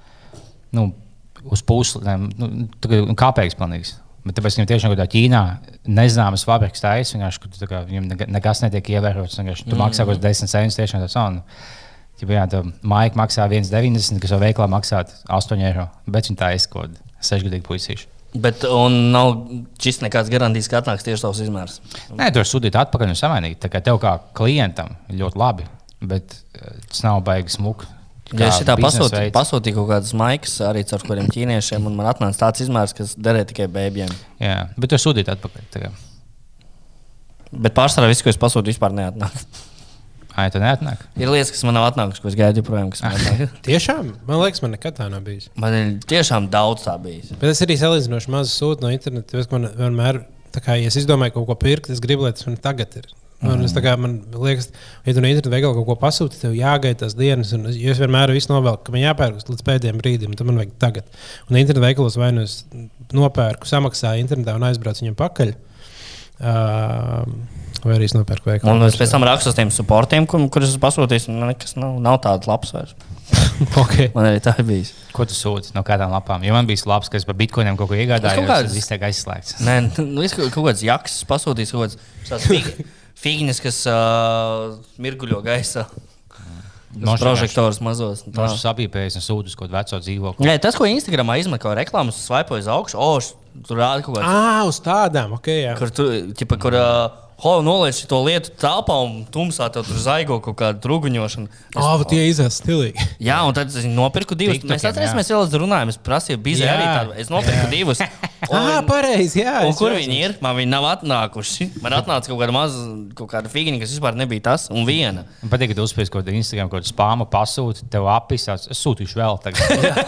Nu, uz pusi, ne, nu, kā- kāpēc pilnīgs. Bet tāpēc viņam tiešām kādā Ķīnā nezināmas fabrikas vienkārši, kur tu tā kā viņam nekas netiek ievērots. vienkārši Tu maksā kaut kāds 10 centus tiešām tas on. Ja jā, tā maija maksā 1,90, kas jau veiklā maksā 8 eiro, bet viņi tā izkod 6 gadīgi puisīši. Bet un nav šis nekāds garantijas, ka atnāks tieši tavs izmērs. Nē, tur sūtīt atpakaļ un samainīt. Tā kā tev kā klientam ļoti labi, bet eh, tas nav baigi smuki. Ja es tā pasūtīju, pasūtīju kaut kādas maikas arī caur kuriem ķīniešiem, un man atnāca tāds izmērs, kas derē tikai bērniem. Jā, bet tur sūtīt atpakaļ. tā kā. Bet pārsvarā viss, ko es pasūtīju, vispār neatnāk. Ai, tā neatnāk. Ir lietas, kas man nav atnākušas, ko es gaidu joprojām. Tiešām, man liekas, man nekad tā nav bijis. Man ir tiešām daudz tā bijis. Bet es arī salīdzinoši maz sūtu no interneta. ka Man vienmēr, tā kā, ja es izdomāju kaut ko pirkt, es gribu, lai tas man tagad ir. Man, mm. kā, man liekas, ja tu no interneta veikalā kaut ko pasūti, tev jāgaida tās dienas. Un es, jo es vienmēr visu novelku, ka man jāpērk līdz pēdējiem brīdim, tad man vajag tagad. Un interneta veikalos vai nu es nopērku, samaksāju internetā un aizbraucu viņam pakaļ. Uh, vai arī es nopērku veikalā. Un es pēc tam rakstu uz tiem supportiem, kur, kurus es pasūtīju, un nekas nav, nav tāds labs vairs. okay. Man arī tā bijis. Ko tu sūti no kādām lapām? Ja man bija labs, ka es par bitkoiniem kaut ko iegādājos, kaut tad kādas- viss tiek aizslēgts. Nē, nu, es kaut, kaut kāds jaks pasūtījis, kaut kāds figņas, kas uh, mirguļo gaisā. Nošķirās. Prožektors mazos. Mums sapīpējas un sūta uz kaut kādu veco dzīvokli. Nē, tas, ko Instagramā izmet kā reklāmas, svaipoja uz augšu, o, tur rāda kaut kāds. Ah, uz tādām, ok. Jā. Kur tu, ķipa, kur uh, ho, noliec to lietu telpā un tumsā tur zaigo kaut kāda truguņošana. Es- Ah, oh, tie izsaka stilīgi. Jā, un tad es nopirku divus. TikTokiem, Mēs atcerēsimies, jau līdz runājām, es prasīju, bija Jā, arī tādu. Es nopirku jā. divus. Ah, pareizi. Jā, Un es kur viņi ir? Man viņi nav atnākuši. Man atnāca kaut kāda maza, kaut kāda figūra, kas vispār nebija tas, un viena. Man patīk, ka tu uzspēj kaut kādu Instagram, kaut kādu spāmu pasūti, tev apvisās. Es sūtīšu vēl tagad.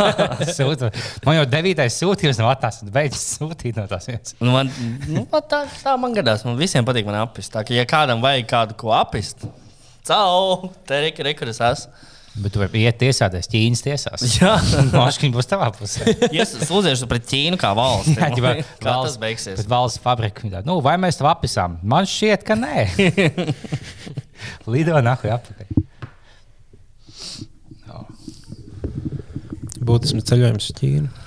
Sūtu. Man jau devītais sūtījums nav atnācis, beidzis sūtīt no tās vietas. Nu, man, nu, tā, tā man gadās. Man visiem patīk man apist. Tā kā ja kādam vajag kādu ko apist, cau, te ir rekurors esmu. Bet tu vari iet tiesāties Ķīnas tiesās. Jā. Maškīna būs tavā pusē. Es sūdzēšu pret Ķīnu kā valsti. Jā, ģibā, kā tas beigsies? Bet valsts fabrika. Nu, vai mēs tev apvisām? Man šķiet, ka nē. Lido nahuj apakaļ. būtisks ceļojums uz Ķīnu.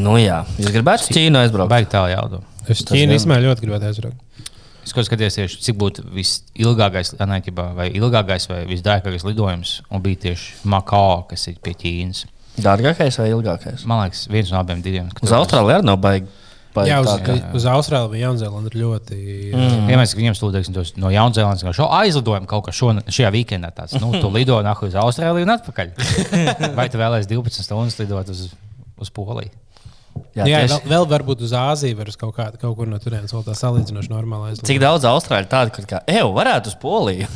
Nu jā, jūs gribētu uz Ķīnu aizbraukt? Baigi tālu jaudu. Es Ķīnu īstenībā ļoti gribētu aizbraukt. Es kā tieši, cik būtu visilgākais, anēķibā, vai ilgākais, vai visdārgākais lidojums. Un bija tieši Makao, kas ir pie Ķīnas. Dārgākais vai ilgākais? Man liekas, viens no abiem diviem. Uz Austrāliju arī nav baigi Jā, uz, ka- uz Austrāliju vai Jaunzēlandu ir ļoti. Mm. Ja mēs viņiem stūdēsim no Jaunzēlandes, ka šo aizlidojumu kaut kā šo, šajā weekendā tāds, nu, tu lido nahu uz Austrāliju un atpakaļ. Vai tu vēlēsies 12 stundas lidot uz, uz Poliju? Jā, Jā, tieši, vēl, vēl varbūt uz Āziju, var uz kaut, kā, kaut kur no turienes vēl tā salīdzinoši normāla aizlidot. Cik daudz austrāļu tādu, kur kā, ej, varētu uz Poliju?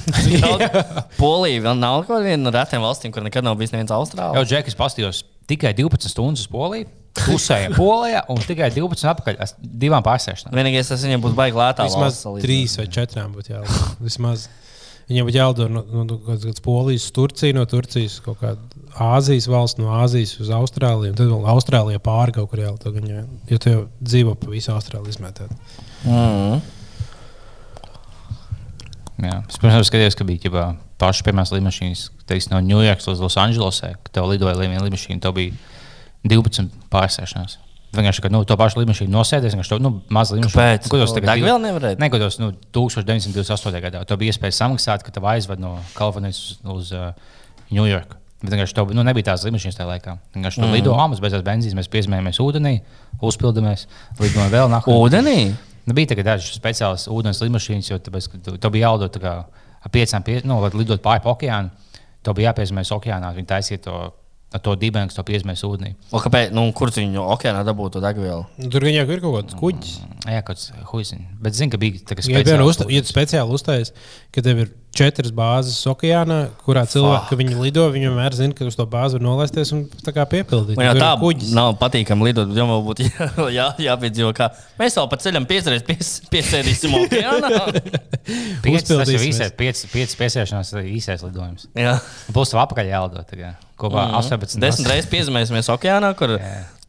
Polija vēl nav kaut viena no retiem valstīm, kur nekad nav bijis neviens austrālis. Džekas pastījos tikai 12 stundas uz Poliju, pusēja Polijā un tikai 12 atpakaļ ar divām pārsēšanām. Vienīgais, tas viņam būs baigi lētāk. Vismaz trīs vai četrām būtu jālido. Vismaz. Viņam būtu jālido no, no, no kaut kādas Polijas, uz Turciju, no Turcijas kaut kāda Āzijas valsts, no Āzijas uz Austrāliju. Tad vēl Austrālijā pāri kaut kur jālido. gan jau- Jo tu jau dzīvo pa visu Austrāliju izmētāt. Mm. Jā. Es pirms skatījos, ka bija ķibā, pašas pirmās lidmašīnas, teiks, no Ņujorkas līdz Losandželosai, kad tev lidoja viena lidmašīna, tev bija 12 pārsēšanās. Vienkārši, ka nu, to pašu lidmašīnu nosēdies, to nu, lidmašīnu. Kāpēc? Ko tos tagad Degvielu nevarēja? Nē, ko tos nu, 1928. gadā. Tev bija iespēja samaksāt, ka tev aizved no Kalifornijas uz, uz uh, Ņujorku. Bet vienkārši tev nu, nebija tās lidmašīnas tajā laikā. Vienkārši tur mm. lido, ah, mums beidzās benzīns, mēs piesmējamies ūdenī, uzpildamies, lidojam vēl nākamā. Ūdenī? Nu, bija dažas speciālas ūdens lidmašīnas, jo tāpēc, tev bija kā ar piecām, pie, nu, lidot pāri okeānu. Tev bija jāpiesmējas okeānā, viņi taisīja to, ar to dibenu, kas to piesmējas ūdenī. O, kāpēc? Nu, kur viņu okeānā dabūtu to degvielu? Nu, Tur viņam ir kaut kāds kuģis. Jā, kaut kas huizin. Bet zinu, ka bija tā, ka Ja, piemēram, uzta, ja tu speciāli uzstājas, ka tev ir četras bāzes okeānā, kurā cilvēki viņi lido, viņi vienmēr zina, ka uz to bāzi var nolaisties un tā kā piepildīt. Man jau Tur ir tā kuģis. nav patīkami lidot, jau man būtu jā, jā, jāpiedzīvo, kā mēs vēl pa ceļam piecreiz pies, piesēdīsim okeānā. Tas jau īsais, pieci piesiešanās ir īsais lidojums. jā. Būs tev apakaļ jālido tagad. Kopā mm -hmm. 18. Desmit reizes piezemēsimies okeānā, kur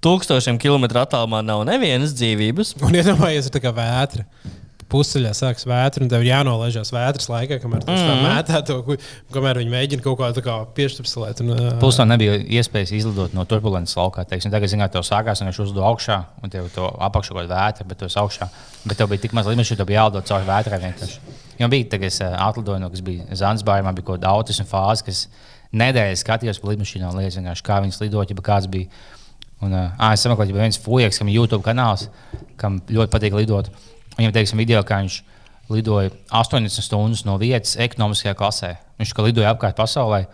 tūkstošiem kilometru attālumā nav nevienas dzīvības. Un iedomājies, ir tā kā vētra. Pusceļā sākas vētra, un tev ir jānolaižās vētras laikā, kamēr tu mm. -hmm. mētā to kamēr viņi mēģina kaut kā tādu piešķirpselēt. Ā, Plus tam nebija iespējas izlidot no turbulences laukā. Teiksim, tagad, zināt, tev sākās, un viņš uzlido augšā, un tev to apakšu kaut kāda vētra, bet tu esi augšā. Bet tev bija tik maz līmeņa, tev bija jālido cauri vētrai vienkārši. Jo bija tagad, es ā, atlidoju, no, kas bija Zanzibārā, man bija kaut kāda autisma fāze, kas nedēļas skatījos pa lidmašīnām, liekas, vienkārši, kā viņas lidot, ja kāds bija. Un, uh, es saprotu, ka bija viens fujaks, kam ir YouTube kanāls, kam ļoti patīk lidot. Viņam, teiksim, video, kā viņš lidoja 80 stundas no vietas ekonomiskajā klasē. Viņš kā lidoja apkārt pasaulē.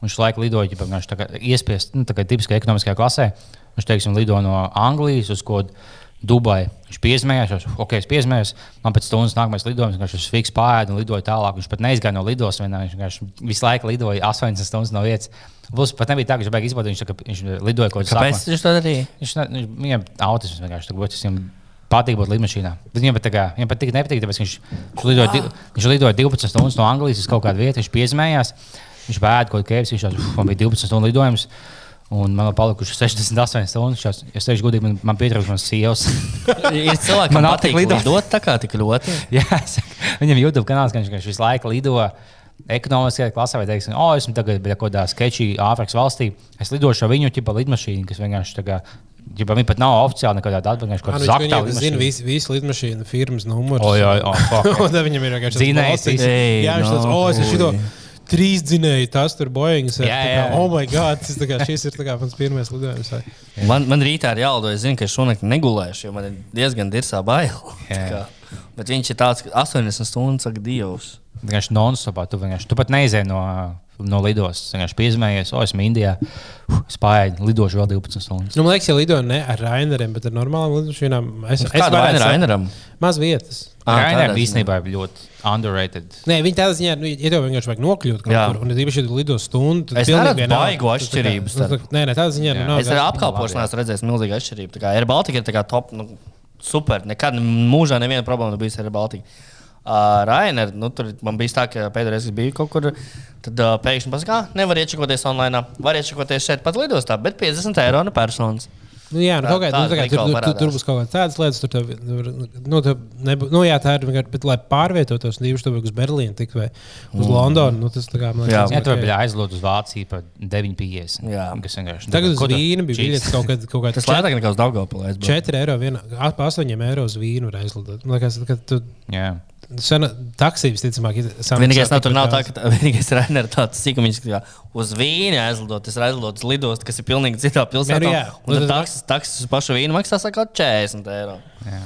Viņš laiku lidoja, ja viņš tā kā iespiest, nu, tā kā tipiskā ekonomiskajā klasē. Viņš, teiksim, lido no Anglijas uz kaut Dubai. Viņš piesmējās, jau, ok, es piesmējos. Man pēc stundas nākamais lidojums, viņš uz fiks pārēda un lidoja tālāk. Viņš pat neizgāja no lidos. Viņš vienkārši visu laiku lidoja 80 stundas no vietas. Būs pat nebija tā, ka viņš beigās izbaudīja, viņš, viņš lidoja kaut kādā Kāpēc viņš to darīja? Viņš viņš- viņam autisms vienkārši tā, būtu, patīk būt lidmašīnā. Viņam, pat kā, viņam pat tik nepatīk, tāpēc viņš, viņš, lidoja, di, viņš lidoja 12 stundas no Anglijas uz kaut kādu vietu, viņš piezmējās, viņš bēda kaut ko kēpes, viņš bija 12 stundu lidojums. Un man vēl palikuši 68 stundas. Es- Es teikšu, godīgi, man, man pietrūkst manas sievas. Ir cilvēki, Man patīk patīk lidot. lidot tā kā tik ļoti. Jā, es viņam YouTube kanāls, ka viņš, visu laiku lido ekonomiskajā klasē, vai teiksim, o, esmu tagad kaut kādā sketčī Āfrikas valstī. Es lidošu ar viņu ķipa lidmašīnu, kas vienkārši tā kā. Ja viņi pat nav oficiāli nekādā atbildībā, Ā, kaut nu, kādā viņš zaktā viņam zina visu, visu lidmašīnu firmas numuru. O, jā, o, fuck. Un tad viņam ir vienkārši tāds Jā, viņš tāds, no, o, es šito trīs dzinēju, tas tur Boeings. ir, Jā, tā jā. kā, Oh, my God, tas, tā kā, šis ir tā kā mans pirmais lidojums. Man, man rītā ir jālido. Es zinu, ka es šonakt negulēšu, jo man ir diezgan dirsā bail. Bet viņš ir tāds, ka 80 stundas saka Dievs. Vienkārši non-stopā. Tu, vienkārši, tu pat neizēji no, no lidostas. Vienkārši piezmējies, o, esmu Indijā. Spēju lidošu vēl 12 stundas. Nu, man liekas, ja lido ne ar Raineriem, bet ar normālām lidmašīnām, es, es varētu Raineram? Maz vietas. Tādā ziņā. īstenībā ir ļoti underrated. Nē, viņi tādā ziņā, nu, ja tev vienkārši vajag nokļūt kaut Jā. kur, un īpaši, ja tu lido stundu, tad Es vienalga. baigo nu, tā- Nē, nē, tādā ziņā nu, nav. Es ar Labi, apkalpošanos jā. redzēju milzīgu atšķirību. Tā kā Air Baltica ir tā kā top. Nu, super. Nekad mūžā neviena problēma nebija ar Air Baltica. Uh, Rainer, nu, tur man bija tā, ka pēdējā reizē bija kaut kur. Tad uh, pēkšņi pasakā, ah, nevar iečakoties online, var iečakoties šeit pat lidostā, bet 50 eiro no personas. Nu, jā, nu, Tā- kaut kā, nu, tā kā, tur, tur, tur, būs kaut kādas tādas lietas, tur tev, nu, tev nebu, nu, jā, tā ir vienkārši, bet, lai pārvietotos divus stūri uz Berlīnu tik vai uz mm. Londonu, nu, tas tā kā, man Jā. liekas, Jā, tur ok. bija aizlūgt uz Vāciju par 9,50. Jā. Kas vienkārši. Tagad uz Vīnu bija biļets kaut kad, kaut kāds Tas lētāk nekā uz Daugavpilī. 4 eiro, viena, ap 8 eiro uz Vīnu var aizlidot. Man liekas, ka tu, Jā. Sena, taksijas, ticamāk, ir samaksā Vienīgais, nav, nav tā, ka vienīgais Rainer ir tāds sīkums, ka uz Vīnu aizlidot, tas ir aizlidot uz lidostu, kas ir pilnīgi citā pilsētā. Jā, nu jā. Un Nu, tad tad- taksis, taksis uz pašu Vīnu maksā saka, 40 eiro. Jā.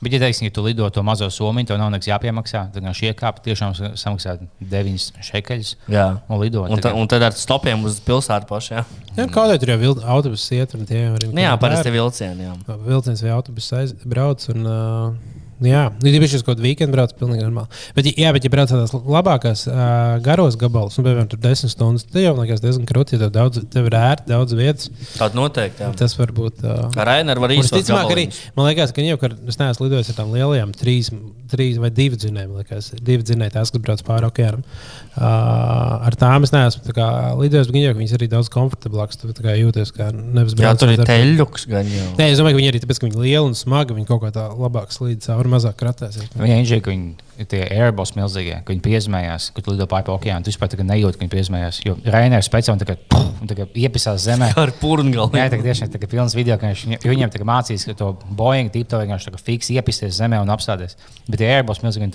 Bet, ja teiksim, ja tu lido to mazo somiņu, tev nav nekas jāpiemaksā. Tad vienkārši iekāp, tiešām sa- samaksā 9 šekeļus Jā. un lido. Un, ta, un tad ar stopiem uz pilsētu pašu. Jā, Jā, kaut kā tur jau autobuss iet, un tie arī nu, jā parasti ir vilcieni. Jā. vilciens vai autobuss aizbrauc. Un, uh, Jā, nu, viņš uz kaut kādu weekendu brauc, pilnīgi normāli. Bet, jā, bet, ja brauc tādās labākās, uh, garos gabalos, nu, piemēram, tur 10 stundas, tad jau liekas diezgan krūti, ja tev, daudz, tev ir ērti, daudz vietas. Tāda noteikti. Jā. Tas var būt. Uh, Ar Rainer var īstenībā ticamāk, arī, man liekas, ka jau, kad es neesmu lidojis ar tādām lielajām, trīs, trīs vai divu dzinējiem, liekas, divi dzinēji, tās, kas brauc pāri okeānam. Uh, ar tām es neesmu tā kā, lidojis, bet jau, viņas arī daudz komfortablākas. Tu kā jūties kā nevis Jā, tur ir teļļuks gan jau. Nē, es domāju, ka viņi arī tāpēc, ka viņi ir lieli un smagi. Viņi kaut kā tā labāk slīd cauri, mazāk kratēs. Viņa inženieris, ka viņi ir tie airbus milzīgie, ka viņi piezmējās, kad lido pāri okeānam. Tu vispār tā nejūti, ka viņi piezmējās. Jo Rainers speciāli tā kā, un tā kā iepisās zemē. Ar purngalu. Jā, tā tiešām ir pilns video, ka viņš, jo viņiem tā kā mācīs, ka to Boeing tipu to vienkārši tā kā fiks iepisties zemē un apstāties. Bet tie airbus milzīgi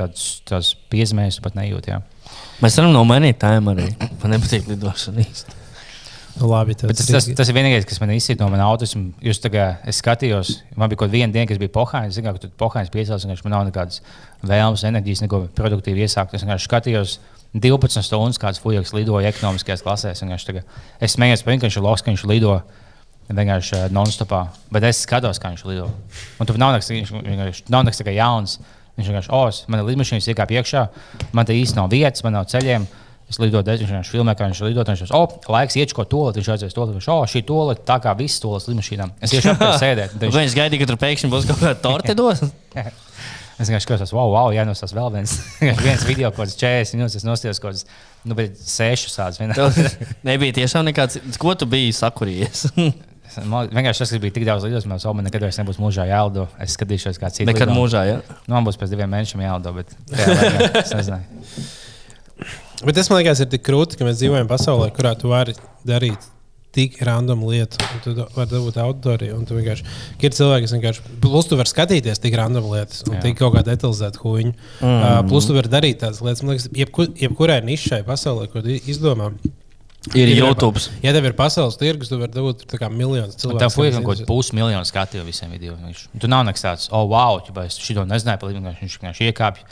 piezmējas, tu pat nejūti. Jā. Mēs varam nomainīt tēmu arī. Man nepatīk lidošana īsti. Nu, labi, tas, tas, tas, ir vienīgais, kas man izsita no manas autisma. Jūs es skatījos, man bija kaut viena diena, kas bija pohāņa. Zinu, ka tur pohāņas piecēlās, un man nav nekādas vēlmes, enerģijas, neko produktīvi iesākt. Es vienkārši skatījos 12 stundas, kāds fujaks lidoja ekonomiskajās klasēs. Kā Es smējos par viņu, ka viņš ir loks, ka viņš lido vienkārši uh, non-stopā. Bet es skatos, kā viņš lido. Un tur nav nekas, viņš vienkārši nav nekas tā kā jauns. Viņš vienkārši, oh, man ir lidmašīnas iekāp iekšā, man te īsti nav vietas, man nav ceļiem. Es lidoju viņš vienkārši filmē, kā viņš lido. Viņš jau oh, laiks iečko to, viņš aizies to, viņš oh, šī tola tā kā visas tolas lidmašīnām. Es tieši apgāju sēdēt. un Viņš, Viņš gaidīja, ka tur pēkšņi būs kaut kāda torte dos. es vienkārši skatos, wow, wow, jā, no tas vēl viens, viens video, kaut kāds 40 minūtes, es nostājos kaut kāds, nu, bet sešas tādas. Tev nebija tiešām nekāds, ko tu biji sakurījies. Man vienkārši tas, bija tik daudz lidos, man jau man nekad vairs nebūs mūžā jālido. Es skatīšos, kā cits. Nekad mūžā, ja? Nu, man būs pēc diviem mēnešiem jālido, bet laikā es nezinu. Bet tas man liekas, ir tik krūti, ka mēs dzīvojam pasaulē, kurā tu vari darīt tik random lietu. un Tu vari dabūt ka Ir cilvēki, kas vienkārši. Plus, tu vari skatīties tik random lietas, un tik kaut kā detalizēt huīņu. Mm. Uh, plus, tu vari darīt tādas lietas. Man liekas, jebku, jebkurai nišai pasaulē, ko izdomā. Ir Ja tev YouTube. Ja tev ir pasaules tirgus, dabūt tā kā miljonus cilvēku. tev kas kaut kāds interesē. pusmiljonu skatīju visiem video. Viņš, tu nav nekas tāds, oh, wow, ķipa, es šito nezināju, līdzi viņš vienkārši iekāpj.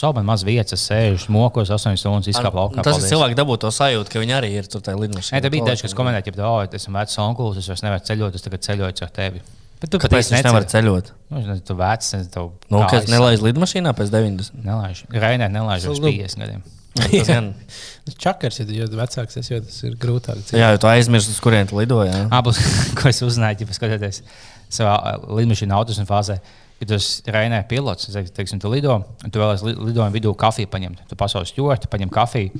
Jau man maz vietas, es sēžu, mokos 8 stundas, izkāpu laukā. Tas ir cilvēks dabū to sajūtu, ka viņi arī ir tur tajā lidmašīnā. Nē, tā bija daži, kas komentēja, ka, oh, es esmu vecs onkurs, es vairs nevaru ceļot, es tagad ceļoju caur tevi. Bet tu Kāpēc viņš nevar ceļot? Nu, es nezinu, tu vecs, es tev. Nu, kas nelaiž lidmašīnā pēc 90? Nelaiž. Rainē nelaiž uz Nu, 50 gadiem. Tas gan- Tas čakars, ja tu jo vecāks esi, jo tas ir grūtāk. Jā, jo tu aizmirsti, uz kurien tu lidoji. jā. Abus, ko es uzzināju, ja paskatieties savā lidmašīnā autusma fāzē. Kad tu esi Reinē pilots, teiksim, tu lido, un tu vēlaties li- lidojuma vidū kafiju paņemt. Tu pasaules stūri, paņem kafiju,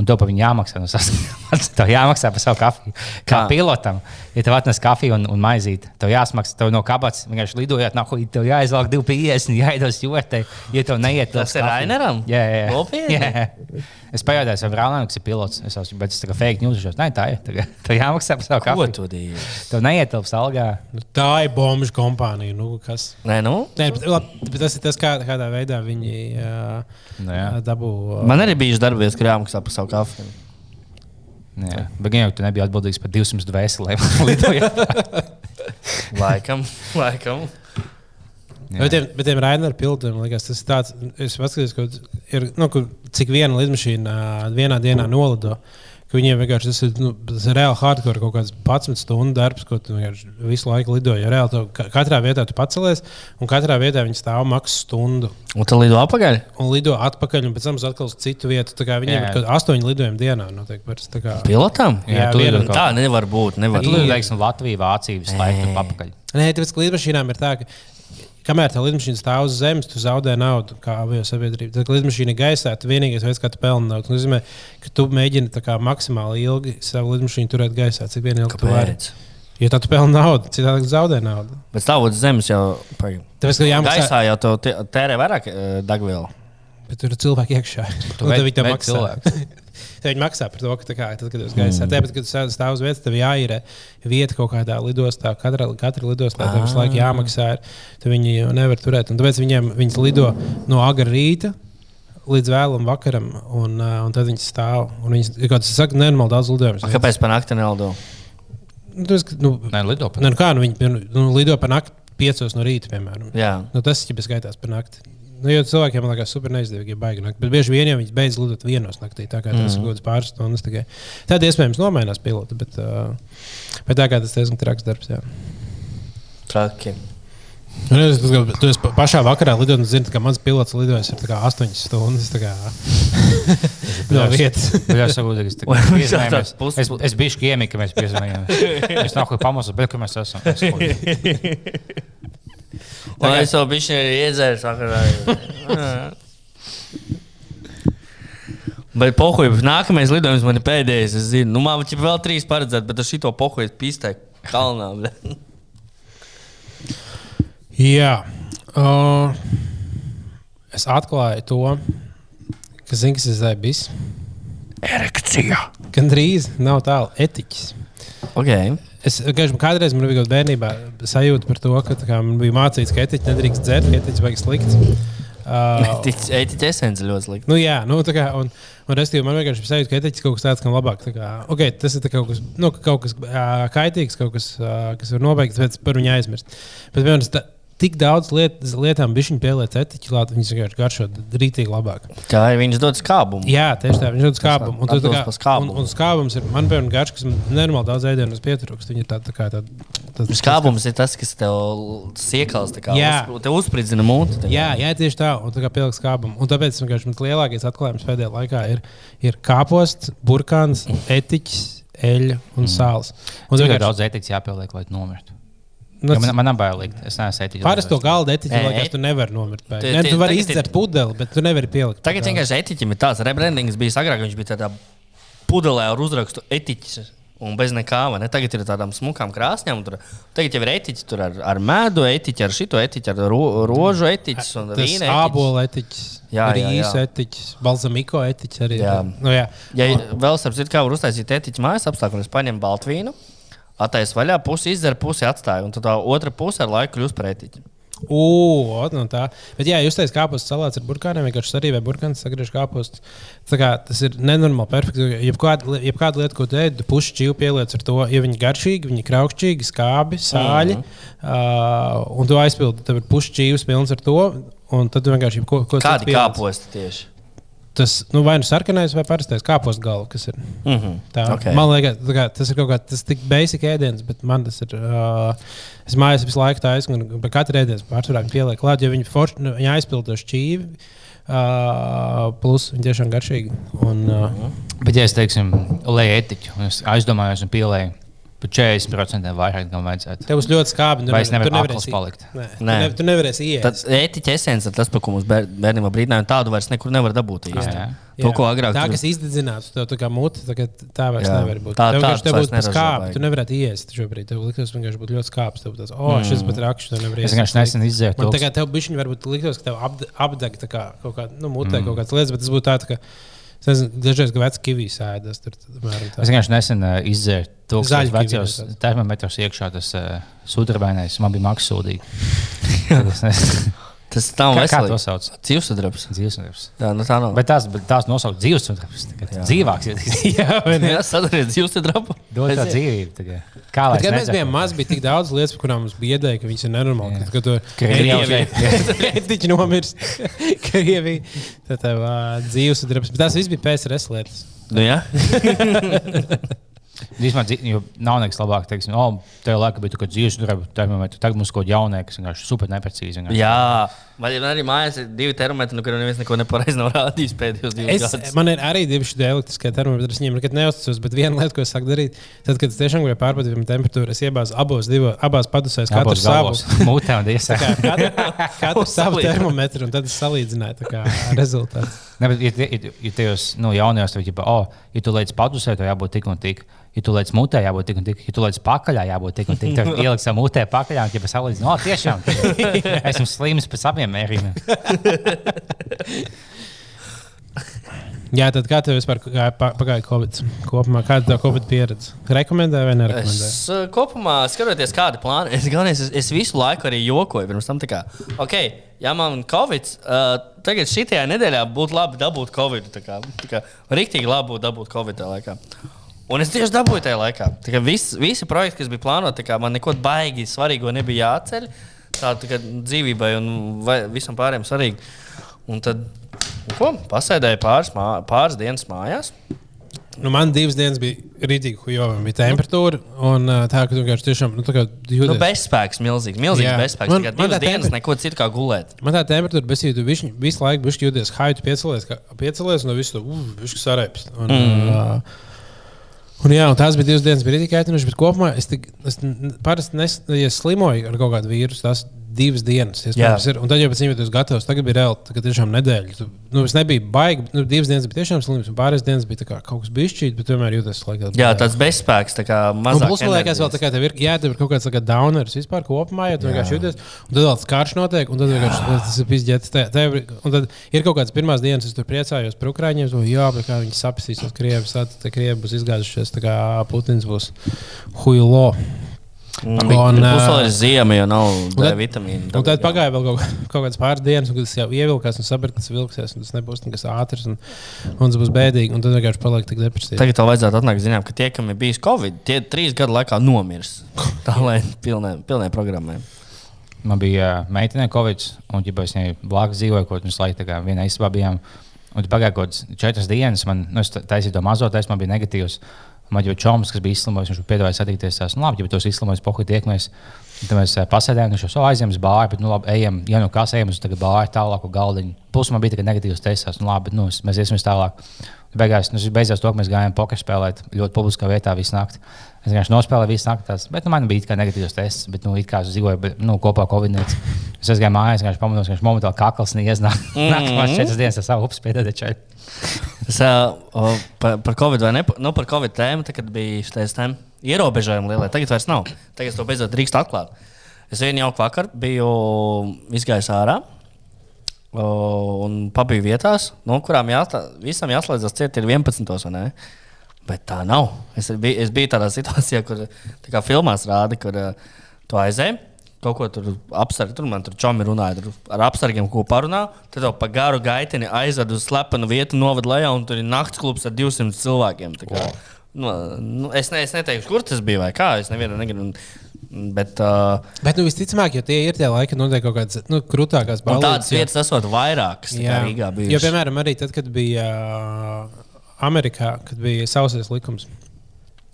un tev par viņu jāmaksā. No sas- tev jāmaksā par savu kafiju. Kā Kā? pilotam, ja tev atnes kafiju un, un maizīti, tev jāsmaksā, tev no kabatas vienkārši lidojot, nav ko tev jāizvelk 250, jāiedod stūrtei, ja tev neiet. Tas ir Raineram? Jā, jā. Nopietni? Jā. Es pajautāju, vai Rānam ir pilots. Es esmu, bet es tā kā fake news. Nē, tā ir. Tagad Tev jāmaksā par savu Ko kafiju. tu dari? Tev neietilps algā. Nu, Tā ir bombu kompānija. Nu, kas? Nē, nu. Nē, bet, labi, bet tas ir tas, kā, kādā veidā viņi uh, Nu, dabū. Uh, Man arī bija darbības, kur jāmaksā par savu kafiju. Jā, bet gan jau tu nebija atbildīgs par 200 dvēselēm. Laikam, laikam. Bet tiem, bet tiem Rainera pildiem, liekas, tas ir tāds, es paskatījos, ka ir, nu, kur, cik viena lidmašīna vienā dienā nolido. Ka Viņiem vienkārši tas ir, nu, tas ir reāli hardcore, kaut kāds 11 stundu darbs, ko tu visu laiku lido. Jo reāli tev ka- katrā vietā tu pacelies, un katrā vietā viņi stāv maksu stundu. Un tad lido apakaļ. Un lido atpakaļ, un pēc tam uz atkal uz citu vietu. Tā kā Viņiem Jā. ir astoņi lidojumi dienā. Notiek, parasti, tā kā- Pilotam? Jā, Jā, tu viena- lido kaut Tā nevar būt. Nevar. Tu lido, teiksim, Latviju, Vāciju, slēgtu papakaļ. Nē, tāpēc, ka lidmašīnām ir tā, ka kamēr tā lidmašīna stāv uz zemes, tu zaudē naudu kā avio sabiedrība. Tad, kad lidmašīna ir gaisā, tas vienīgais veids, kā tu pelni naudu. Tas nozīmē, ka tu mēģini tā maksimāli ilgi savu lidmašīnu turēt gaisā, cik vien ilgi tu vari. Kāpēc? Jo tad tu pelni naudu, citādi zaudē naudu. Bet stāvot zemes jau. Pagaid. Tāpēc, ka jāmaksā, Gaisā jau tērē vairāk eh, degvielu. Bet tur ir cilvēki iekšā. Tu ved- viņi ved maksā. viņi maksā par to, ka tā kā, tad, kad jūs gaisā. Mm. Tāpēc, kad tu stāv uz vietas, tev jāīrē vieta kaut kādā lidostā. Katra, katra lidostā tev visu laiku jāmaksā. Ir, tad viņi jau nevar turēt. Un tāpēc viņiem viņas lido no agra rīta. Līdz vēlam vakaram, un, uh, un tad viņi stāv. un Viņas ir kaut kāds, saka, nenormāli daudz lidojumu. A, Kāpēc pa nakti nelido? Nu, tas, nu, Nē, lido pat. nu, nu kā, nu, viņi nu, lido par nakti, piecos no rīta, piemēram. Jā. Nu, tas ir skaitās par nakti. Nu, jo cilvēkiem liekas, super neizdevīgi, ja baigi nakti. Bet bieži vien jau viņi beidz lidot vienos naktī. Tā kā tas ir mm -hmm. kaut kāds pāris stundas. tikai. Tad iespējams nomainās pilota. Bet, uh, bet tā kā tas diezgan traks darbs. Jā. Traki. Un es domāju, ka tu esi pa- pašā vakarā lidojot, un zini, ka mans pilots lidojas ar 8 stundas kā, no vietas. Viņš jau piezvanījāmies. tāds pus- es, es biju kiemī, ka mēs piezvanījāmies. Es nāku pamostas, bet kur mēs esam? Es ko- Un es jau biju iedzēris vakarā. Bet pohuļ, nākamais lidojums man ir pēdējais. Es zinu, nu, man jau vēl trīs paredzēt, bet ar šito pohuļu pīstē kalnā. bļa. Jā. Uh, es atklāju to, ka zinu, kas ir zēbis. Erekcija. Gan drīz nav tālu etiķis. Okay. Es vienkārši kādreiz man bija bērnībā sajūta par to, ka kā, man bija mācīts, ka etiķis nedrīkst dzert, ka etiķis vajag slikts. Uh, Etiķa esence ļoti slikta. nu, jā, nu, tā kā, un, un restīvi, man vienkārši bija sajūta, ka etiķis kaut kas tāds, kam labāk. Tā kā, okay, tas ir kaut kas, nu, kaut kas uh, kaitīgs, kaut kas, uh, kas var nobeigt, bet par viņu aizmirst. Bet, piemēram, tik daudz liet, lietām bija viņa pieliet etiķi klāt, viņas vienkārši garšo rītīgi labāk. Tā ir viņas dod skābumu. Jā, tieši tā, viņš ir skābums. Un, tā kā- skābumu. un, un skābums ir, man piemēram, garš, kas man nenormāli daudz ēdienas pietrūkst. Viņa ir tāda tā kā. Tā, Skābums ir tas, kas tev siekals, tā kā Jā. uz, tev uzspridzina mūti. tā kā. Jā, jā, tieši tā, un tā kā pielikt skābumu. Un tāpēc vienkārši mans lielākais atklājums pēdējā laikā ir, ir kāposts, burkāns, etiķis, eļļa un sāls. Un Cik vienkārši- daudz ētiķis jāpieliek, lai tu nomirtu? Nu, Man, man bail likt. Es neesmu ētiķis. Parasto galda etiķi, Ē, liekas, tu nevari nomirt. pēc. Tie- tu vari izdzert pudeli, bet tu nevari pielikt. Tagad vienkārši etiķim ir tāds rebrandings, bija agrāk, viņš bija tādā pudelē ar uzrakstu etiķis. Un bez nekā, ne? Tagad ir tādām smukām krāsņām. Tur, tagad jau ir etiķis tur ar, ar medu, etiķi, ar šito etiķi, ar ro, rožu etiķis un vīna etiķis. etiķis, Jā, jā, jā. etiķis, balzamiko etiķis arī. Jā. Nu, jā. Ja vēl starp citu, kā var uztaisīt etiķu mājas apstākļus, paņem baltvīnu, attaisno vaļā, pusi izdzer, pusi atstāja. Un tad otra puse ar laiku kļūst par etiķi. Ugh, no tā. Bet, jā, jūs teicāt, kāpēc salāts ar burkāniem, vienkārši arī vai burkāns sagriež kāpostu. Tā kā Tas ir nenormāli perfekti. Jebkāda jeb lieta, ko tu ēd, tu puši čīvi pieliec ar to, ja viņi garšīgi, viņi kraukšķīgi, skābi, sāļi. Mm -hmm. uh, un tu aizpildi, tev ir puši čīvs pilns ar to. Un tad vienkārši ko, ko citu Kādi kāposti tieši? Tas nu, vai nu sarkanais vai parastais kāpostu galva, kas ir. Mm -hmm. Tā, Ok. okay. Man liekas, kā, tas ir kaut kāds tas tik basic ēdiens, bet man tas ir. Uh, es mājās visu laiku tā aizsmeļu, un pēc katra ēdiena pārsvarā viņi pieliek klāt, jo viņi, forš, nu, viņi aizpildo šķīvi. Uh, plus viņi tiešām garšīgi. Un, uh, Bet, ja es teiksim, lēju etiķu, un es aizdomājos un pielēju par 40% vairāk nekā vajadzētu. tev būs ļoti skābi. Vai es nevaru akls palikt? Nē, Nē. tu, ne, tu nevarēsi iet. Tad ētiķa esence ir tas, par ko mums bēr- bērnībā brīdināja. Tādu vairs nekur nevar dabūt īsti. Jā. To, ko agrāk Tā, tur- kas izdedzināts, tev tā kā tagad tā vairs Jā. nevar būt. Tā- tev tā tev būtu skābi. Tu nevarētu iest šobrīd. Tev liktos vienkārši būt ļoti skābs. Tev būtu oh, šis pat raksts, tu nevari Es iest. vienkārši nesen izdzēru Man to. tā kā tev bišķiņi varbūt liktos, ka tev apde- apdeg tā kā kaut kāda, nu, mutē Mm. kaut kādas lietas, bet tas būtu tā, tā ka, es nezinu, dažreiz, vecs kivijas ēdas. Es vienkārši nesen uh, izdzēru to, vecos kivi, termometros iekšā, tas uh, sudrabainais. Man bija maksas sūdīgi. Tas nav Kā, kā to sauc? Dzīvesudrabs. Dzīvesdarbs. Jā, nu tā nav. Bet tās, bet tās nosaukt dzīvesdarbs. Dzīvāks ir. Jā, vai ne? Jā, sadariet dzīvesudrabu. Dod tā dzīvību. tā kā. Lai kad mēs bijām mazi, bija tik daudz lietas, par kurām mums bija ideja, ka viņas ir nenormāli. Kad, kad tu Krievija. Krievija nomirst, Krievija, tad tev dzīves darbs. Bet tās viss bija PSRS lietas. Nu, jā. Dzīv- jo nav nekas labāk. Teiksim, oh, tajā laikā bija tā dzīvesdarba termometrs. Tagad mums kaut kas vienkārši super neprecīzi. vienkārši. jā. Vai arī mājās ir divi termometri, no kuriem neviens neko nepareizi nav rādījis pēdējos divus Es, gadus? man ir arī divi šādi elektriskie termometri. Es viņiem nekad neuzticos, bet viena lieta, ko es sāku darīt, tad, kad es tiešām gribēju pārbaudīt temperatūru, es iebāzu abos, divo, abās padusēs, katru savu. Mutē un diesā. Kā, katru, katru savu termometru, un tad es salīdzināju rezultātu. Ne, bet, ja, ja, ja tajos nu, jaunajos, tad, ja, oh, ja tu lietas padusē, tad jābūt tik un tik. Ja tu lietas mutē, jābūt tik un tik. Ja tu lietas pakaļā, jābūt tik un tik. Tad ielikt savu mutē pakaļā, un ja pasalīdzināt, no tiešām, esmu slims pēc abiem mērījumiem. Jā, tad kā tev vispār gāja pa- pagāja Covid? Kopumā, kāda ir tā Covid pieredze? Rekomendē vai nerekomendē? Es uh, kopumā skatoties, kāda plāna. Es, galvenais, es, es visu laiku arī jokoju. Pirms tam, tā kā, ok, ja man ir covid, uh, tagad šajā nedēļā būtu labi dabūt covid. Tā kā, tā kā, riktīgi labi būtu dabūt covid tajā laikā. Un es tieši dabūju tajā laikā. Vis, visi projekti, kas bija plānoti, man neko baigi svarīgo nebija jāceļ. Tā, tā kā dzīvībai un visam pārējiem svarīgi. Un tad, un ko, pasēdēju pāris, mā, pāris dienas mājās. Nu, man divas dienas bija rītīgi, jo bija temperatūra. Un tā, ka tu vienkārši tiešām nu, kā jūties. Nu, bezspēks, milzīgs, milzīgs Jā. bezspēks. Man- Man, tā dienas temper- neko citu kā gulēt. Man tā temperatūra, bet ja tu visu, visu laiku bišķi jūties haitu, piecelies, kā- piecelies un visu to uh, sarēpst. Un, mm. uh, un, jā, un tās bija divas dienas, bija rītīgi aitinoši, bet kopumā es, tik, es parasti nes, ja ar kaut kādu vīrusu. Tas divas dienas. Ir, un tad jau pēc tam jūtos gatavs. Tagad bija reāli, tagad tiešām nedēļa. Tu, nu, es nebiju baigi, nu, divas dienas bija tiešām slims, un pārējās dienas bija kā kaut kas bišķīt, bet tomēr jūtos laikam. Jā, tāds bezspēks, tā kā mazāk. plus, liekas, vēl tā kā tev ir, jā, tev ir kaut kāds kā downers vispār kopumā, ja tu vienkārši jūties, un tad vēl tas karš notiek, un tad vienkārši tas ir ir- un tad ir kaut kādas pirmās dienas, es tur priecājos par Ukraiņiem, to jā, bet kā viņi sapsīs tos krievus, tad krievi būs izgājušies, tā kā Putins būs huilo. Man Un, bija pusē ziema, jo nav D tad- vitamīnu. Un tad pagāja vēl kaut, kaut kādas pāris dienas, un kad tas jau ievilkās un tas vilksies, un tas nebūs nekas ātrs, un, un tas būs bēdīgi, un tad vienkārši paliek tik depresīvi. Tagad tev vajadzētu atnākt zināt, ka tie, kam ir bijis Covid, tie trīs gadu laikā nomirs. Tā lai pilnē, pilnē programmai. Man bija uh, meitene Covid, un ja es viņai blakus dzīvoju, ko mēs laikam tā kā vienā istabā bijām. Un pagāja kaut kādas četras dienas, man nu, es ta- taisīju to mazo testu, man bija negatīvs. Man jau čoms, kas bija izslimojis, viņš satikties. Tās, nu, labi, ja tu esi izslimojis, pohuļ tiekamies. Tad mēs uh, pasēdējām, viņš jau aizjām uz bāru, bet, nu, labi, ejam, ja nu kas ejam uz bāru tālāk, galdiņu. Plus man bija tikai negatīvs tests, nu, labi, bet, nu, mēs iesim uz tālāk. Beigās, nu, tas beidzās to, ka mēs gājām poker spēlēt ļoti publiskā vietā visu nakti. Es vienkārši nospēlēju visu nakti, tās, bet nu, man bija tikai negatīvs tests, bet nu, it kā es dzīvoju bet, nu, kopā ar Covid. -nieci. Es aizgāju mājās, vienkārši pamanīju, ka viņš momentāli kakls neiznāk. Nākamās četras dienas ar savu piedēļ čai. Es, uh, par, par Covid vai ne? Nu, par Covid tēmu, tad, kad bija šis tēma ierobežojumi lielie. Tagad vairs nav. Tagad to beidzot drīkst atklāt. Es vienu jauku vakaru biju izgājis ārā. Un pabiju vietās, no kurām jāstā, visam jāslēdzas ciet ir 11. vai ne? Bet tā nav. Es biju, es biju tādā situācijā, kur tā filmās rāda, kur uh, tu aizēji. Kaut ko tur apsargi, tur man tur čomi runāja, tur ar apsargiem ko parunā. Tad jau pa garu gaiteni aizved uz slepenu vietu, noved lejā, un tur ir nakts klubs ar 200 cilvēkiem. Kā, nu, nu, es, ne, es neteikšu, kur tas bija vai kā. Es nevienu negribu. Bet uh, Bet, nu, visticamāk, jo tie ir tie laiki, kad notiek kaut kādas nu, krūtākās balvas. tādas vietas esot vairākas. kā Rīgā bija. Jo, piemēram, arī tad, kad bija uh, Amerikā, kad bija sausais likums.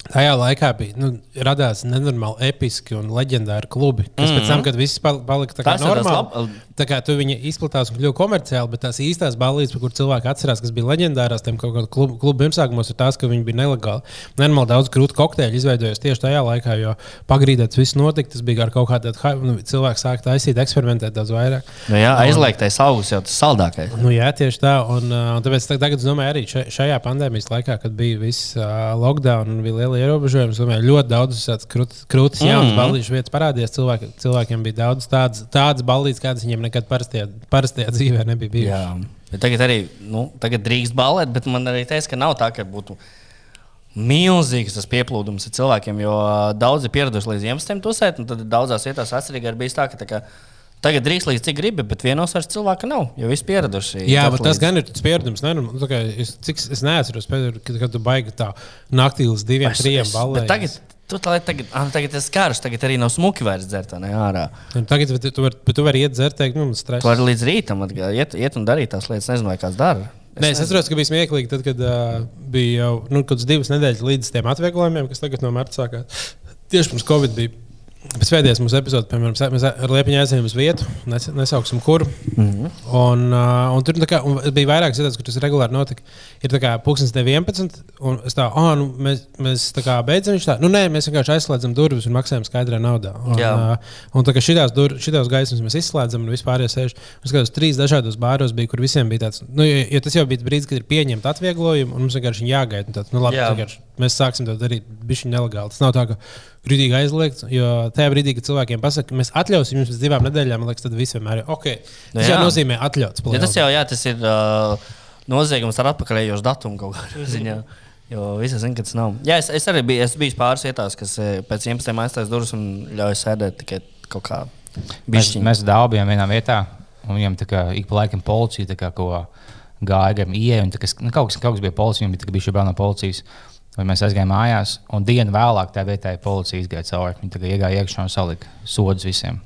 Tajā laikā bija, nu, radās nenormāli episki un leģendāri klubi. Kas mm -hmm. pēc tam, kad viss pal- palika tā kā normāli, lab- tā kā tu viņi izplatās un kļuva komerciāli, bet tās īstās balīdzes, par kurām cilvēki atcerās, kas bija leģendārās, tiem kaut kādā klubu, klubu pirmsākumos, ir tās, ka viņi bija nelegāli. Nenormāli daudz grūtu kokteļu izveidojās tieši tajā laikā, jo pagrīdē tas viss notika. Tas bija ar kaut kādu nu, cilvēku sāk taisīt, eksperimentēt daudz vairāk. Nu, jā, aizliegtais augus jau tas saldākais. Nu, jā, tieši tā. Un, uh, un tāpēc tā- tagad, domāju, arī šajā pandēmijas laikā, kad bija viss uh, lockdown un bija liela ierobežojuma, domāju, ļoti daudz krūtis, jaunas mm -hmm. balīšu vietas parādījās. Cilvēki, cilvēkiem bija daudz tādas, tādas balīdzes, kādas viņiem nekad parastajā, parastajā dzīvē nebija bijušas. Jā, bet tagad arī nu, tagad drīkst balēt, bet man arī teica, ka nav tā, ka būtu milzīgs tas pieplūdums ar cilvēkiem, jo daudzi ir pieraduši līdz Ziemassvētkiem tusēt, un tad daudzās vietās atcerīgi arī bijis tā, ka tā kā, Tagad drīz līdz cik gribi, bet vienos vairs cilvēka nav. Jo viss pieraduši. Jā, bet tas līdzi. gan ir tas pieredums. Ne, nu, es, cik, es neatceros, kad, kad tu baigi tā naktī līdz diviem, Es- trim balēm. Tagad, tu, tā, tagad, ah, tagad tas karš, tagad arī nav smuki vairs dzert ārā. Tagad bet tu vari tu var iet dzert, teikt, nu, stress. Tu vari līdz rītam atgā- iet, iet un darīt tās lietas. Nezinu, vai kāds dara. Nē, es atceros, ka bija smieklīgi, tad, kad uh, bija jau nu, kaut kādas divas nedēļas līdz tiem atvieglojumiem, kas tagad no marta sākās. Tieši pirms Covid bija. Pēc pēdējās mūsu epizodes, piemēram, mēs ar Liepiņu aizējām uz vietu, nes, nesauksim, kur. Mm. -hmm. un, uh, un tur kā, un bija vairākas lietas, kur tas regulāri notika. Ir tā kā pūkstens 11, un es tā, oh, nu, mēs, mēs tā kā beidzam. Viņš tā, nu, nē, mēs vienkārši aizslēdzam durvis un maksājam skaidrā naudā. Un, Jā. uh, un tā kā šitās, dur, šitās gaismas mēs izslēdzam, un vispār ir sēž. Es skatos, trīs dažādos bāros bija, kur visiem bija tāds, nu, jo, jo tas jau bija brīdis, kad ir pieņemta atvieglojumu, un mums vienkārši jāgaida. Tāds, nu, labi, Jā. mēs sāksim to darīt, šī nelegāli. Tas nav tā, ka rītīgi aizliegts, jo tajā brīdī, kad cilvēkiem pasaka, ka mēs atļausim jums pēc divām nedēļām, man liekas, tad viss vienmēr ir ok. Nu, Tas jau jā. nozīmē atļauts. Ja tas jau jā, tas ir uh, noziegums ar atpakaļējošu datumu kaut kādā ziņā. Jo visi zina, ka tas nav. Jā, es, es arī biju, es biju pāris vietās, kas pēc 11. aiztaisa durvis un ļauj sēdēt tikai kaut kā. Mēs, Bišķiņ. mēs daudz bijām vienā vietā, un viņam tā kā ik pa laikam policija kā gāja garām ieeja. un tā kā- nu, Kaut kas, kaut kas bija policija, viņa bija šī no policijas. Un mēs aizgājām mājās, un dienu vēlāk tā vietā policija izgāja cauri. Kā iegāja iekšā un salika sodus visiem.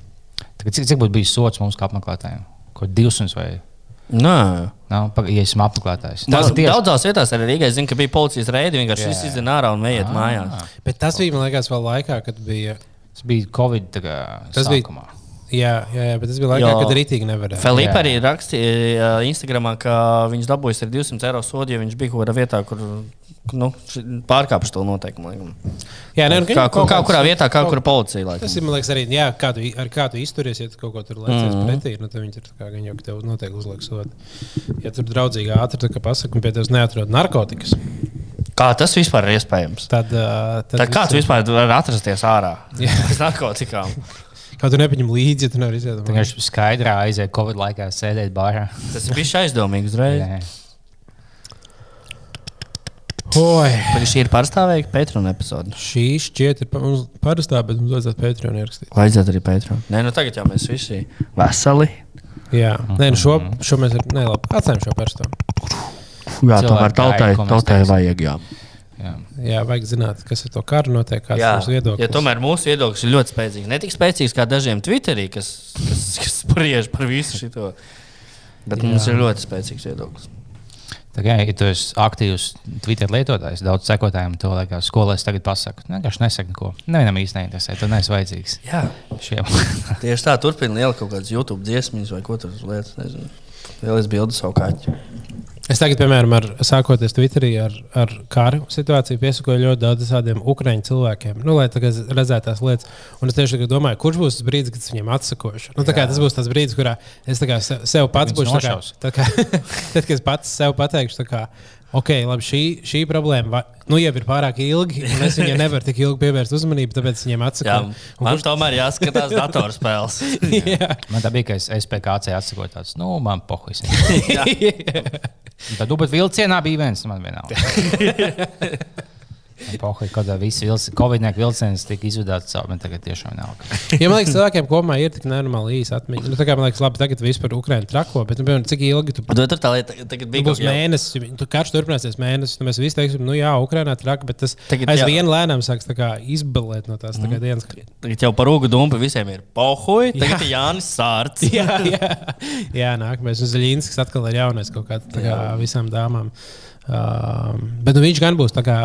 Tā kā Cik, cik būtu bijis sots mums kā apmeklētājiem? Ko 200 vai Nē, nav? Paga- Ja esmu apmeklētājs. Daudz, ir tieši- daudzās vietās arī Rīgā zinu, ka bija policijas reidi. Vienkārši viss izdevās ārā un vējiet Ah. mājās. Bet tas bija, man liekas, vēl laikā, kad bija. Tas bija Covid tā kā Tas bija-. Jā, jā, jā bet tas bija laikā, Jo- kad rītīgi nevarēja. Filipa arī rakstīja Instagram, ka viņš dabūjis ar 200 eiro sodu, ja viņš bija kaut kādā vietā, kur nu, pārkāpis to noteikumu. Jā, nē, nu, Kā, kaut kā, kāds- kurā vietā, kā kaut- kura policija. laikam. Tas ir, liekas, arī, jā, kā tu, ar kā tu izturies, ja tu kaut ko tur liecies mm. -hmm. pretī. Nu, tad viņi tā kā gan jau tev noteikti uzliks sodu. Ja tur draudzīgi ātri tā kā pasaka, un pie tevis neatrod narkotikas, Kā tas vispār ir iespējams? tad. Uh, tad Tad kā tu vispār vari atrasties ārā? Jā. Bez narkotikām. Kā tu nepaņem līdzi, ja tu nevari iziet? Tā kā viņš skaidrā aizēja Covid laikā sēdēt bārā. Tas ir bijis aizdomīgi uzreiz. Jā. Oi! Tagad šī ir pārstāvīga Patreon epizode. Šī šķiet ir pa- parastā, bet mums vajadzētu Patreon ierakstīt. Vajadzētu arī Patreon. Nē, nu tagad jau mēs visi veseli. Jā, nē, nu šo, šo mēs ar, nē, labi, atcēm šo parasto. Jā, tomēr tautai, tautai vajag. Jā. Jā. Jā, vajag zināt, kas ar to karu notiek, kāds ir mūsu viedoklis. ja tomēr mūsu viedoklis ir ļoti spēcīgs. Ne tik spēcīgs kā dažiem Twitterī, kas, kas, kas spriež par visu šo. Bet Jā. mums ir ļoti spēcīgs viedoklis. Tā kā, ja tu esi aktīvs Twitter lietotājs, daudz sekotājiem to liekas, skolēs tagad pasaka. Nu, Vienkārši nesaka neko. Nevienam īsti neinteresē, tu neesi vajadzīgs Jā, šiem. tieši tā, turpina liela kaut kādas YouTube dziesmas vai ko tur lietas. Nezinu. Vēl es bildu savu kaķu. Es tagad, piemēram, ar, sākoties Twitterī ar, ar karu situāciju, piesakoju ļoti daudz tādiem ukrāņu cilvēkiem, nu, lai redzētu tās lietas. Un es tieši domāju, kurš būs tas brīdis, kad es viņiem atsakošu. Nu, kā tas būs tas brīdis, kurā es kā sev, pats Viņus būšu kā- kā- Tad, kad es pats sev pateikšu, kā, ok, labi, šī, šī problēma va, nu, jau ir pārāk ilgi, un es viņai nevaru tik ilgi pievērst uzmanību, tāpēc viņiem Jā. Un man tomēr jāskatās datorspēles. Jā. Man tā bija, ka es SPKC atsakot tāds, nu, man pohuis. Tad, bet vilcienā bija viens, man vienalga. Pohuis, kad visi vilci, Covid-19 vilciens tika izvadāts caur, man tagad tiešām nav. Ja man liekas, cilvēkiem kopumā ir tik nenormāli īsa atmiņa. Nu, tā kā man liekas, labi, tagad vispār Ukraiņa trako, bet, nu, piemēram, cik ilgi tu Bet tā lieta, tagad Nu, bija būs mēnesis, tu karš turpināsies mēnesis. Tad mēs visi teiksim, nu jā, Ukraiņā traka, bet tas Tagad jā. aizvien lēnām sāks kā izbalēt no tās mm. dienas. Tagad jau par ūgu dumpu visiem ir pohuj. Tagad ir Jānis Sārts. jā, jā, jā nākamais. Un Zaļinskis atkal ir jaunais kaut kāds kā visām dāmām. Um, bet nu, viņš gan būs tā kā,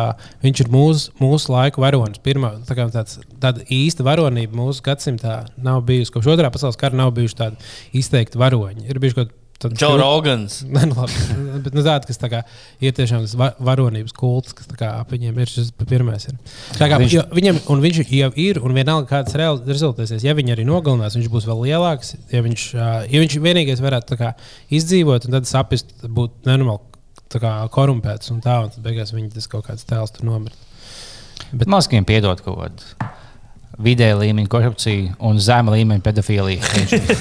viņš ir mūsu, mūsu laiku varonis. Pirmā tā kā tāds, tāda īsta varonība mūsu gadsimtā nav bijusi. Kopš otrā pasaules kara nav bijuši tādi izteikti varoņi. Ir bijuši kaut kādi Džo Rogans. Nē, nu, labi. bet nu, tāda, kas tā kā, ir tiešām tas va varonības kults, kas tā kā, ap viņiem ir šis pirmais. Ir. Tā kā, Viņš-. Viņam, un viņš jau ir, un vienalga, kāds reāli rezultēsies. Ja viņi arī nogalinās, viņš būs vēl lielāks. Ja viņš, ja viņš vienīgais varētu tā kā, izdzīvot, un tad saprast, būt nenormāli kā, korumpēts un tā, un tad beigās viņi tas kaut kāds tēls tur nomirt. Bet maz viņiem piedod kaut kādu vidēja līmeņa korupciju un zema līmeņa pedofīliju.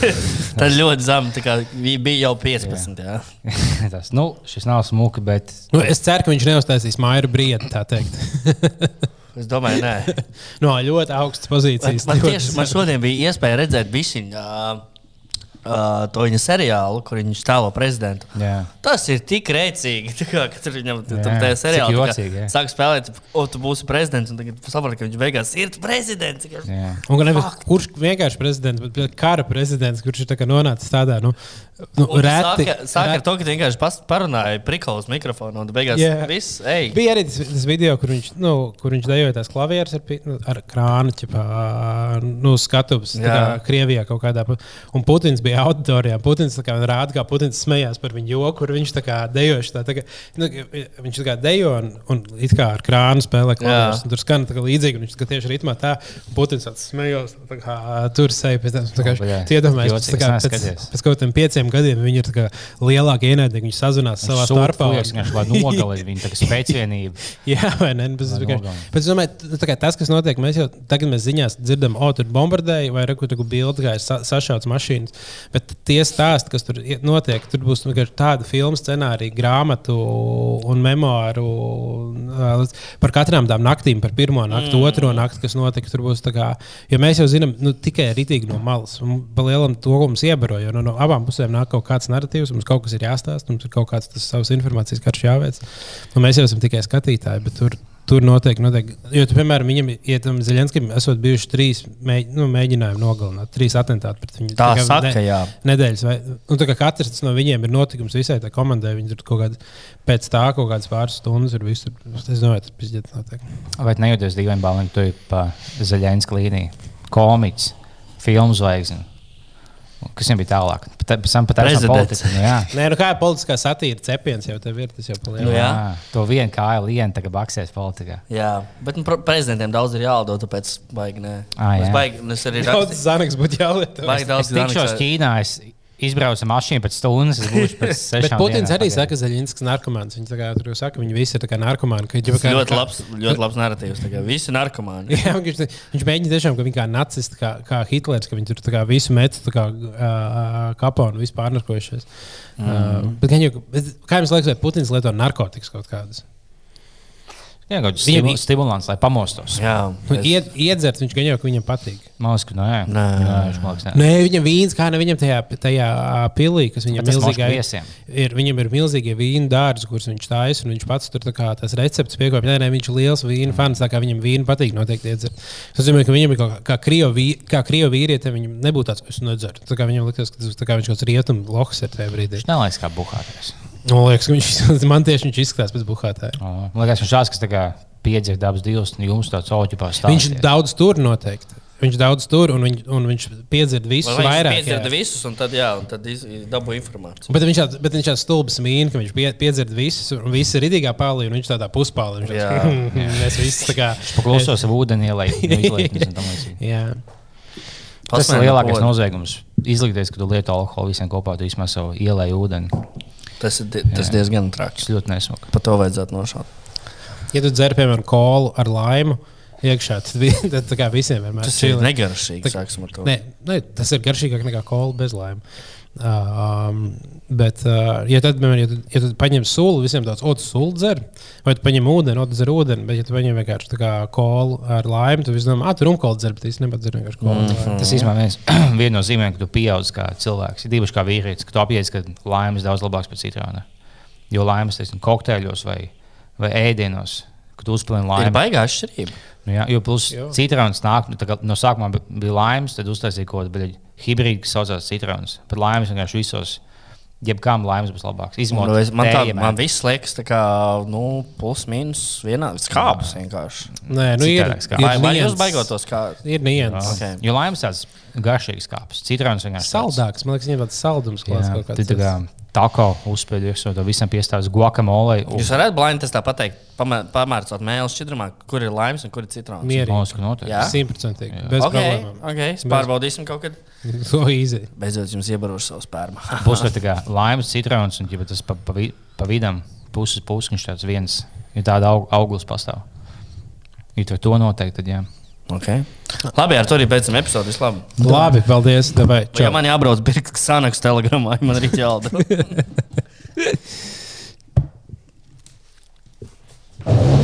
Tad ļoti zem, tā kā bija jau 15. Jā. Tas, nu, šis nav smuki, bet Nu, es ceru, ka viņš neuztaisīs māju brīdi, tā teikt. Es domāju, nē. no ļoti augstas Man, pozīcijas. man ļoti tieši man šodien bija iespēja redzēt višķiņu. Uh, uh, to viņa seriālu, kur viņš tēlo prezidentu. Jā. Tas ir tik rēcīgi, tā kā, ka tur viņam Jā, tam tajā cik seriālā jocīgi, sāk spēlēt, o, tu būsi prezidents, un tagad saproti, ka viņš beigās ir prezidents. Tikai- Jā. Un nevis, kurš vienkārši prezidents, bet kara prezidents, kurš ir tā kā nonācis tādā nu, nu, reti. Sāka, sāka ar to, ka vienkārši prikolu uz mikrofonu, un beigās Jā. viss, ej, Bija arī tas, tas video, kur viņš, nu, kur viņš dejoja tās klavierus ar, nu, ar krānu, ķipā, nu, skatuves, tā kā Jā. Krievijā kaut kādā. Un Putins bija auditorijā. Putins tā kā rāda, kā Putins smējās par viņu joku, kur viņš tā kā dejoši. Tā, tā kā, nu, viņš tā kā dejo un, un it kā ar krānu spēlē klavierus. Un Tur skan tā kā līdzīgi, un viņš tā kā tieši ritmā tā. un Putins tāds smējos, tā kā tur seja pēc tam. tā kā tu Iedomājies, jocīgi, pēc, tā kā pēc, kaut kādiem pieciem gadiem viņi ir tā kā lielākie ienaidnieki. Viņi sazinās savā starpā. Viņš vienkārši lai nogalina viņu tā kā spēcvienību. Jā, vai ne? Vienkārši- nogalina. bet es domāju, tā kā tas, kas notiek, mēs jau tagad mēs ziņās dzirdam, o, tur bombardēja vai reku tur bildi, kā ir sa sašauts mašīnas. Bet tie stāsti, kas tur ie- notiek, tur būs vienkārši tāda filmu scenārija, grāmatu un memoāru ā, par katrām tām naktīm, par pirmo nakti, mm. otro nakti, kas notika. Tur būs tā kā, jo mēs jau zinām, nu, tikai ritīgi no malas. Un pa lielam to, ko mums iebaro, jo no, no abām pusēm nāk kaut kāds narratīvs, mums kaut kas ir jāstāsta, mums ir kaut kāds tas savs informācijas karš jāveic. Un mēs jau esam tikai skatītāji, bet tur, tur noteikti, noteikti. Jo, tu, piemēram, viņam, ja tam Zelenskijam esot bijuši trīs mēģ, nu, mēģinājumi nogalināt, trīs atentāti pret viņu. Tā kā saka, jā. Nedēļas, vai nu, tā kā katrs no viņiem ir notikums visai tā komandai. Viņi tur kaut kādā pēc tā kaut kādas pāris stundas ir visur. Es domāju, tas bija notiek. Vai nejūties dīvaini, Bāliņ, tu esi pa zaļēnas līniju? Komiks, filmu zvaigzne. Kas viņam bija tālāk? Pēc tam pat Prezidents. politiķi. nu Jā. Nē, nu kā politiskā satīra cepiens jau tev ir. Tas jau paliek. Nu, jā. Jā, to vienu kāju lienu tagad baksēs politikā. Jā, bet nu, prezidentiem daudz ir jālido, tāpēc baigi. Nē, Ā, jā. es, baigi, nu, es arī Daudz rakstīju. zanaks būtu jālieto. Baigi Es daudz tikšos Xanax- Ķīnā, es mašīnu pēc stundas, es būšu pēc Bet Putins arī pagaidām. saka, ka Zaļinskis ir narkomāns. Viņš kā tur jau saka, viņi visi ir kā narkomāni. Ka, Tas kā, ļoti labs, ļoti labs narratīvs. kā Visi narkomāni. Jā, viņš, viņš mēģina tiešām, ka viņi kā nacisti, kā, kā Hitlers, ka viņi tur kā visu met kā uh, kapā un vispār narkojušies. Mm. Uh, bet, kā jums liekas, vai Putins lieto narkotikas kaut kādus? Jā, kaut kāds stimu- stimulants, lai pamostos. Jā, Nu, es- ied, iedzert, viņš gan jau, ka viņam patīk. Ka nē, Nē. nē, liekas, nē. Nē, viņam vīns, kā ne viņam tajā, tajā pilī, kas viņam milzīgā, ir. Viņam ir milzīgie vīnu dārzi, kurus viņš taisa, un viņš pats tur kā tas recepts piekopja. Nē, nē, viņš ir liels vīnu fans, tā kā viņam vīnu patīk noteikti iedzert. Tas nozīmē, ka viņam ir kā, kā krievu vī- vīrietim, viņam nebūtu tāds, es nedzeru. Tā kā viņam liekas, ka tas tā kā viņš kaut kāds rietumu lohs ir tajā brīdī. Viņš nelaiks kā buhātais. Man liekas, ka viņš, man tieši viņš izskatās pēc buhātāja. Man liekas, viņš šāds, kas tā piedzīvo dabas divus, un jums tāds oķipā stāv. Viņš daudz tur noteikti. Viņš daudz tur, un, viņ, un viņš piedzird visus viņš vairāk. piedzird jā. visus, un tad, jā, un tad iz- dabū informāciju. Bet viņš tāds- bet viņš tāds stulbs mīna, ka viņš pie, piedzird visus, un viss ir rītīgā pārlī, un viņš tādā puspālī. Viņš Jā. tāds, mēs visi tā kā. Paklausos ar ūdeni, ielai izlietnes un tam līdzīgi. Jā. Tas ir lielākais noziegums. Izlikties, ka tu lieto alkoholu visiem kopā, tu vismaz savu ielai ūdeni. Tas ir, tas Jā. diezgan traks. Tas ļoti nesmuki. Par to vajadzētu nošaut. Ja tu dzer, piemēram, kolu ar laimu iekšā, tad, vi- tad tā kā visiem vienmēr Tas ir negaršīgi. Tā-. Nē, nē, tas ir garšīgāk nekā kola bez laimes. Um, bet, uh, ja tad, piemēram, ja ja tu paņem sulu, visiem tāds otrs sulu dzer, vai tu paņem ūdeni, otrs dzer ūdeni, bet, ja tu paņem vienkārši tā kā kolu ar laimu, tad viss domā, ah, tur rumkola dzer, bet īstenībā dzer vienkārši kolu. Mm -hmm. Tas īstenībā viens viena no zīmēm, ka tu pieaug kā cilvēks. Ir divi kā vīrietis, ka tu apjēdz, ka laimes daudz labāks par citronu. Jo laimes, teiksim, kokteļos vai, vai ēdienos, kad tu uzpilni Ir laimi. baigā atšķirība. Nu, jā, jo plus Jā. citrons nāk, nu, tā kā no sākuma bi- bija laimes, tad uztaisīja kaut kādu hibrīdu, kas saucās citrons. Pat laimes vienkārši visos, jebkām laimes būs labāks. Nu, es- Man, tā, man viss liekas, tā kā nu, plus mīnus vienā skāpes vienkārši. Nē, nu ir, Citādāk skābs. ir Vai, jūs baigotos kā? Ir nianses. Ok. Jo laimes tāds garšīgs kāps. Citrons vienkārši Saldāks, man liekas, viņam tāds saldums klāts kaut kāds. Tā kā tako uzspēļ iekšā, to visam piestāvis guacamole. Jūs varat blind testā pateikt, pamē- pamērcot mēlus šķidrumā, kur ir laimes un kur ir citrons. Mierīgi. Jā. Simtprocentīgi. Bez Ok, problēmām. ok, pārbaudīsim kaut kad. So easy. Beidzot, jums iebarošu savu spērmu. Būs tā kā laimes citrons, un tas pa, pa, pa vidam puses puses tāds viens, ja tāda aug, auglis pastāv. Ja to noteikti, tad jā. Okay. Labi, ar to arī beidzam epizodi. Labi. labi, paldies. Davai, ja man jābrauc pirkt sanaks telegramā, man arī ķelda.